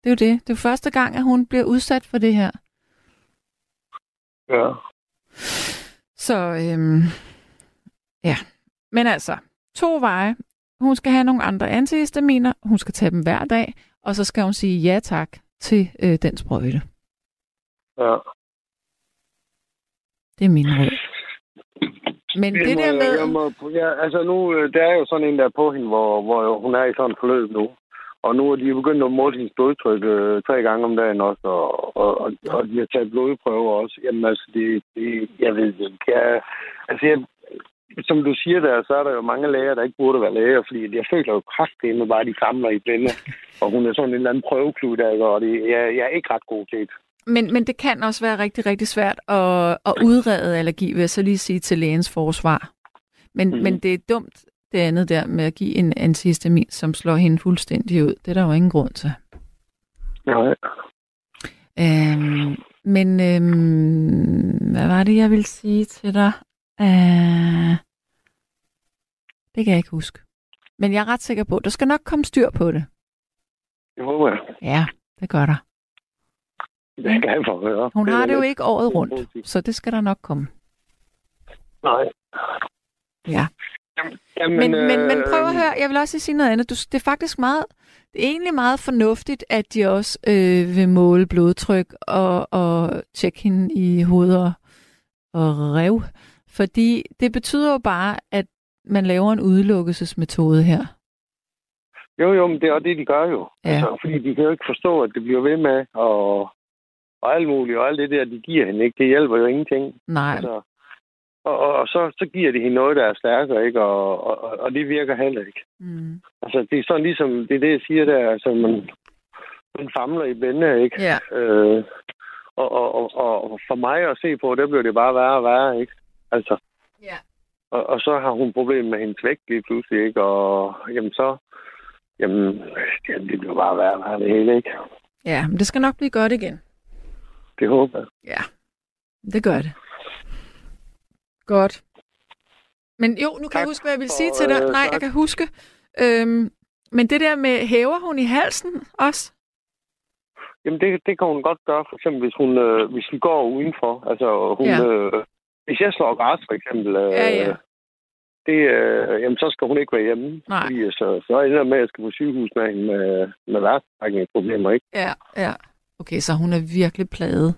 Det er jo det. Det er jo første gang, at hun bliver udsat for det her. ja. Så øhm, ja. Men altså, to veje. Hun skal have nogle andre antihistaminer. Hun skal tage dem hver dag. Og så skal hun sige ja tak til øh, den sprøjte. ja. Det er min råd. Men det, det der med... Jeg må, ja, altså nu, øh, der er jo sådan en der på hende, hvor, hvor hun er i sådan en forløb nu. Og nu er de begyndt at måle hendes blodtryk øh, tre gange om dagen også, og, og, og, og de har taget blodprøver også. Jamen altså, det, det jeg ved ikke. Jeg, altså, jeg, som du siger der, så er der jo mange læger, der ikke burde være læger, fordi jeg føler jo kraftedeme bare, de samler i blinde. Og hun er sådan en eller anden prøveklud, der og det, jeg, jeg er ikke ret god til det. Men, men det kan også være rigtig, rigtig svært at, at udrede allergi, vil jeg så lige sige til lægens forsvar. Men, mm. men det er dumt, det andet der med at give en antihistamin, som slår hende fuldstændig ud. Det er der jo ingen grund til. Nej. Øhm, men øhm, hvad var det, jeg ville sige til dig? Øh, det kan jeg ikke huske. Men jeg er ret sikker på, at der skal nok komme styr på det. Det håber jeg. Ja, det gør der. Det er glad for at høre. Hun Det har det jo lidt- ikke året rundt, så det skal der nok komme. Nej. Ja. Jamen, Men, men, men prøv at øh, høre, jeg vil også sige noget andet. Du, det er faktisk meget, det er egentlig meget fornuftigt, at de også øh, vil måle blodtryk og, og tjekke hende i hoved og, og rev. Fordi det betyder jo bare, at man laver en udelukkelsesmetode her. Jo, jo, men det er også det, de gør jo. Ja. Altså, fordi de kan jo ikke forstå, at det bliver ved med, og, og alt muligt, og alt det der, de giver hende, ikke? det hjælper jo ingenting. Nej, Altså, og, og, og så, så giver de hende noget, der er stærkere, ikke? Og, og, og- det virker heller ikke. mm. Altså, det er sådan ligesom, det er det, jeg siger der, altså, man, man famler i bænde, ikke? ja. Øh, og, og, og, og for mig at se på, der bliver det bare værre og værre, ikke? Altså, Ja. og, og så har hun problemer med hendes vægt lige pludselig, ikke? Og jamen så, jamen, jamen det bliver bare værre og det hele, ikke? Ja, men det skal nok blive godt igen. Det håber jeg. Ja, det gør det. Godt. Men jo, nu kan Tak jeg huske, hvad jeg vil for, sige til dig. øh, Nej, jeg tak. kan huske. Øhm, men det der med, hæver hun i halsen også? Jamen, det, det kan hun godt gøre, for eksempel, hvis, hun, øh, hvis vi går udenfor. Altså, hun, Ja. øh, hvis jeg slår græs, for eksempel, øh, Ja, ja. Det, øh, jamen, så skal hun ikke være hjemme. Nej. Fordi, øh, så, så ender med, at jeg skal på sygehus med hende med, med værtsrækningsproblemer, ikke? Ja, ja. Okay, så hun er virkelig plaget.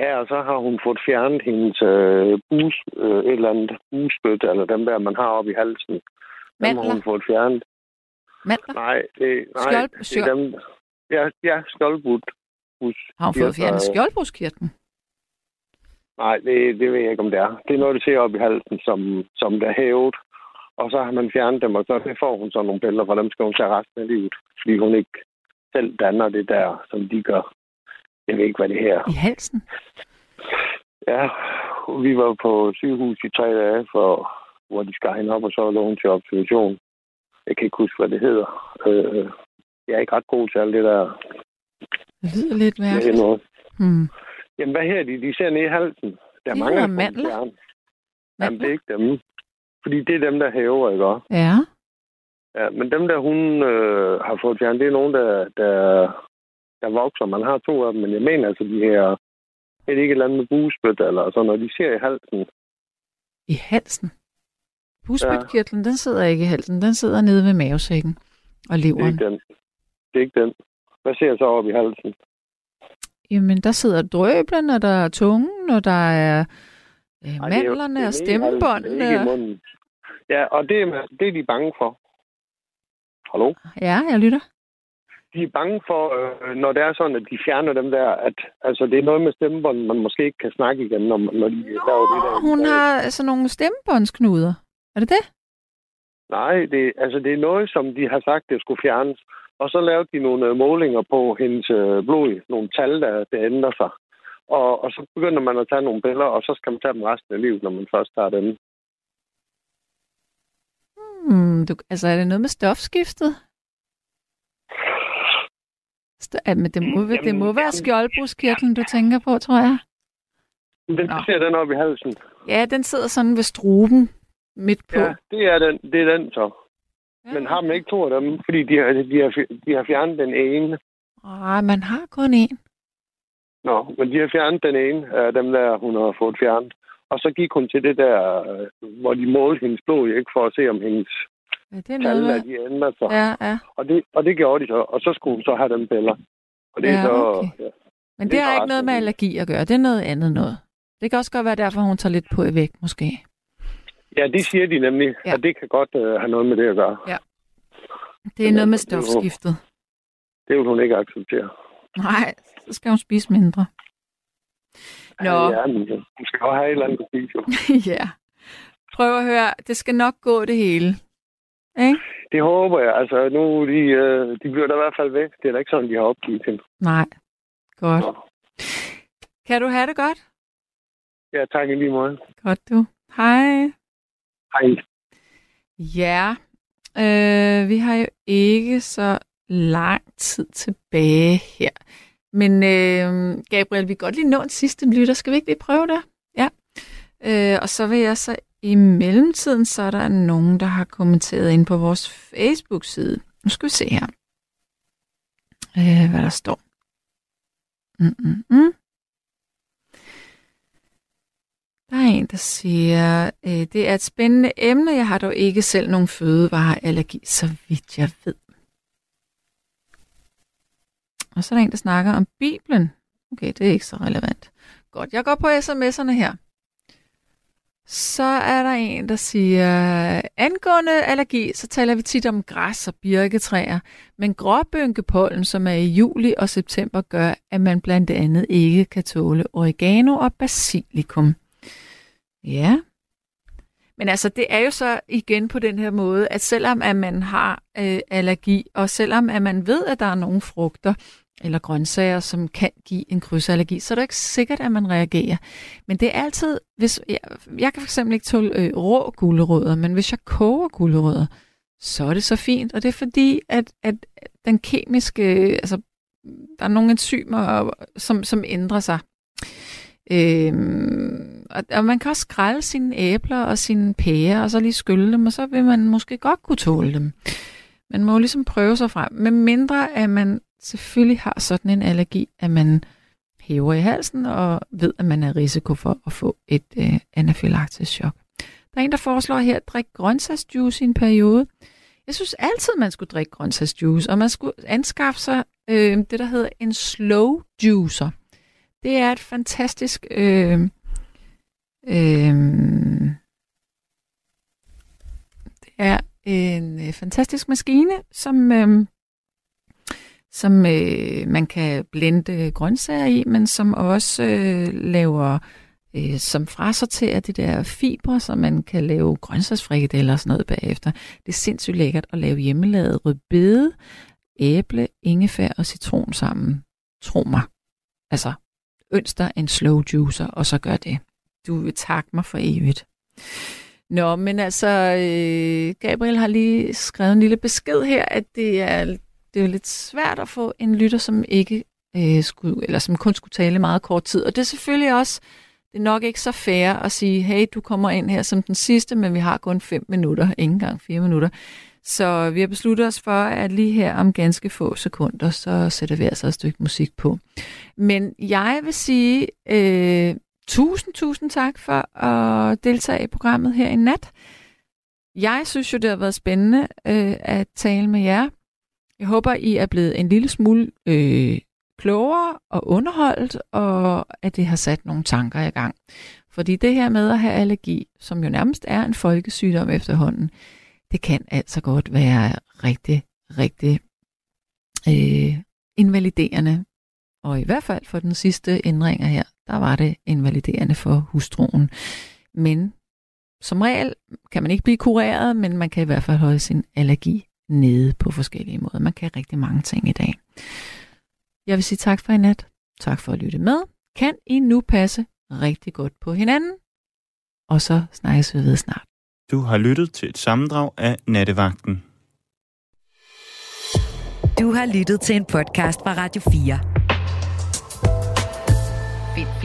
Ja, og så har hun fået fjernet hendes øh, bus, øh, et eller andet busbøtte, eller dem der, man har oppe i halsen. Dem har Mandler? hun fået fjernet. Mandler? Nej, det, nej, Skjold- det er dem... Ja, ja skjoldbud. Har hun fået fjernet skjoldbruskkirtlen? Nej, det, det ved jeg ikke, om det er. Det er noget, du ser op i halsen, som, som der er hævet. Og så har man fjernet dem, og så får hun så nogle piller, for dem skal hun tage resten af livet. Fordi hun ikke selv danner det der, som de gør. Jeg ved ikke, hvad det her I halsen? Ja, vi var på sygehus i tre dage, for, hvor de skar hende op, og så lå hun til observation. Jeg kan ikke huske, hvad det hedder. Øh, jeg er ikke ret god til alt det der. Det lyder lidt mærkeligt. noget. Hmm. Jamen, hvad her de? De ser ned i halsen. Der er De mange, hedder der får mandler. fjernet. Jamen, det er ikke dem. Fordi det er dem, der hæver, ikke også? Ja. Ja, men dem, der hun øh, har fået fjernet, det er nogen, der, der, der vokser. Man har to af dem, men jeg mener altså, de her... Er det ikke et eller andet med busbøtte, eller sådan noget? De ser i halsen. I halsen? Busbødkirtlen, den sidder ikke i halsen. Den sidder nede ved mavesækken og Det er leveren. ikke den. Det er ikke den. Hvad ser så op i halsen? Jamen, der sidder drøblen, og der er tungen, og der er øh, Ej, er mandlerne er og stemmebåndene. og-. Ja, og det er, det er de bange for. Hallo? Ja, jeg lytter. De er bange for, øh, når det er sådan, at de fjerner dem der, at altså, det er noget med stemmebånd, man måske ikke kan snakke igen, når, når de laver det der. Hun har sådan nogle stemmebåndsknuder. Er det det? Nej, det, altså, det er noget, som de har sagt, det skulle fjernes. Og så lavede de nogle øh, målinger på hendes øh, blod, nogle tal, der, der ændrer sig. Og, og så begynder man at tage nogle billeder, og så skal man tage dem resten af livet, når man først tager dem. Hmm, du, altså, er det noget med stofskiftet? St- ja, men det må, Jamen, det må være skjoldbruskkirtlen, du tænker på, tror jeg. Den ser den op i halsen. Ja, den sidder sådan ved struben midt på. Ja, det er den, det er den så. Men har man ikke to af dem, fordi de har, de har, de har fjernet den ene. Ej, man har kun én. Nå, men de har fjernet den ene af dem der, hun har fået fjernet. Og så gik hun til det der, øh, hvor de målte hendes blod, ikke for at se, om hendes Ja, det er noget tal, at de ændrer sig. Ja, ja. Og, det, og det gjorde de så, og så skulle hun så have dem piller. Og det er Ja, så... okay. Ja. Men Det det er har ikke noget med allergi at gøre. Det er noget andet noget. Det kan også godt være derfor, hun tager lidt på i vægt, måske. Ja, det siger de nemlig, Ja. ja. og det kan godt uh, have noget med det at gøre. Det er noget med stofskiftet. Det vil hun ikke acceptere. Nej, så skal hun spise mindre. Nå. Ja, men øh, hun skal jo have et eller andet at spise. ja. Prøv at høre, det skal nok gå det hele. Ikke? Det håber jeg. Altså, nu de, uh, de bliver der i hvert fald væk. Det er da ikke sådan, de har opgivet hende. Nej. Godt. Nå. Kan du have det godt? Ja, tak i lige måde. Godt du. Hej. Hej. Ja, øh, vi har jo ikke så lang tid tilbage her. Men øh, Gabriel, vi kan godt lige nå en sidste lytter. Skal vi ikke lige prøve det? Ja. Øh, og så vil jeg så i mellemtiden, så er der nogen, der har kommenteret ind på vores Facebook-side. Nu skal vi se her, øh, hvad der står. Mm, mm, mm. Der er en, der siger, øh, det er et spændende emne. Jeg har dog ikke selv nogen fødevareallergi, så vidt jeg ved. Og så er der en, der snakker om Bibelen. Okay, det er ikke så relevant. Godt, jeg går på sms'erne her. Så er der en, der siger, angående allergi, så taler vi tit om græs og birketræer, men gråbønkepollen, som er i juli og september, gør, at man blandt andet ikke kan tåle oregano og basilikum. Ja. Men altså, det er jo så igen på den her måde, at selvom at man har øh, allergi, og selvom at man ved, at der er nogle frugter eller grøntsager, som kan give en krydsallergi, så er det ikke sikkert, at man reagerer. Men det er altid, hvis jeg, jeg kan fx ikke tåle øh, rå gulerødder, men hvis jeg koger gulerødder, så er det så fint, og det er fordi, at, at den kemiske, altså, der er nogle enzymer, som, som ændrer sig. Øhm, og, og man kan også skrælle sine æbler og sine pærer, og så lige skylle dem, og så vil man måske godt kunne tåle dem. Man må jo ligesom prøve sig frem. Med mindre, at man selvfølgelig har sådan en allergi, at man hæver i halsen og ved, at man er risiko for at få et øh, anafylaktisk chok. Der er en, der foreslår her at drikke grøntsagsjuice i en periode. Jeg synes altid, man skulle drikke grøntsagsjuice, og man skulle anskaffe sig øh, det, der hedder en slow juicer. Det er et fantastisk øh, øh, det er en øh, fantastisk maskine, som øh, som øh, man kan blende grøntsager i, men som også øh, laver, øh, som frasorterer de der fibre, så man kan lave grøntsagsfrikadeller og sådan noget bagefter. Det er sindssygt lækkert at lave hjemmelavet rødbede, æble, ingefær og citron sammen. Tro mig. Altså, ønsker en slow juicer, og så gør det. Du vil takke mig for evigt. Nå, men altså, øh, Gabriel har lige skrevet en lille besked her, at det er, det er lidt svært at få en lytter, som ikke øh, skulle, eller som kun skulle tale meget kort tid. Og det er selvfølgelig også, det er nok ikke så fair at sige, hey, du kommer ind her som den sidste, men vi har kun fem minutter, ikke engang fire minutter. Så vi har besluttet os for, at lige her om ganske få sekunder, så sætter vi altså et stykke musik på. Men jeg vil sige øh, tusind, tusind tak for at deltage i programmet her i nat. Jeg synes jo, det har været spændende øh, at tale med jer. Jeg håber, I er blevet en lille smule øh, klogere og underholdt, og at det har sat nogle tanker i gang. Fordi det her med at have allergi, som jo nærmest er en folkesygdom efterhånden, det kan altså godt være rigtig, rigtig øh, invaliderende. Og i hvert fald for den sidste ændringer her, der var det invaliderende for hustruen. Men som regel kan man ikke blive kureret, men man kan i hvert fald holde sin allergi nede på forskellige måder. Man kan rigtig mange ting i dag. Jeg vil sige tak for i nat. Tak for at lytte med. Kan I nu passe rigtig godt på hinanden? Og så snakkes vi ved snart. Du har lyttet til et sammendrag af Nattevagten. Du har lyttet til en podcast fra Radio 4.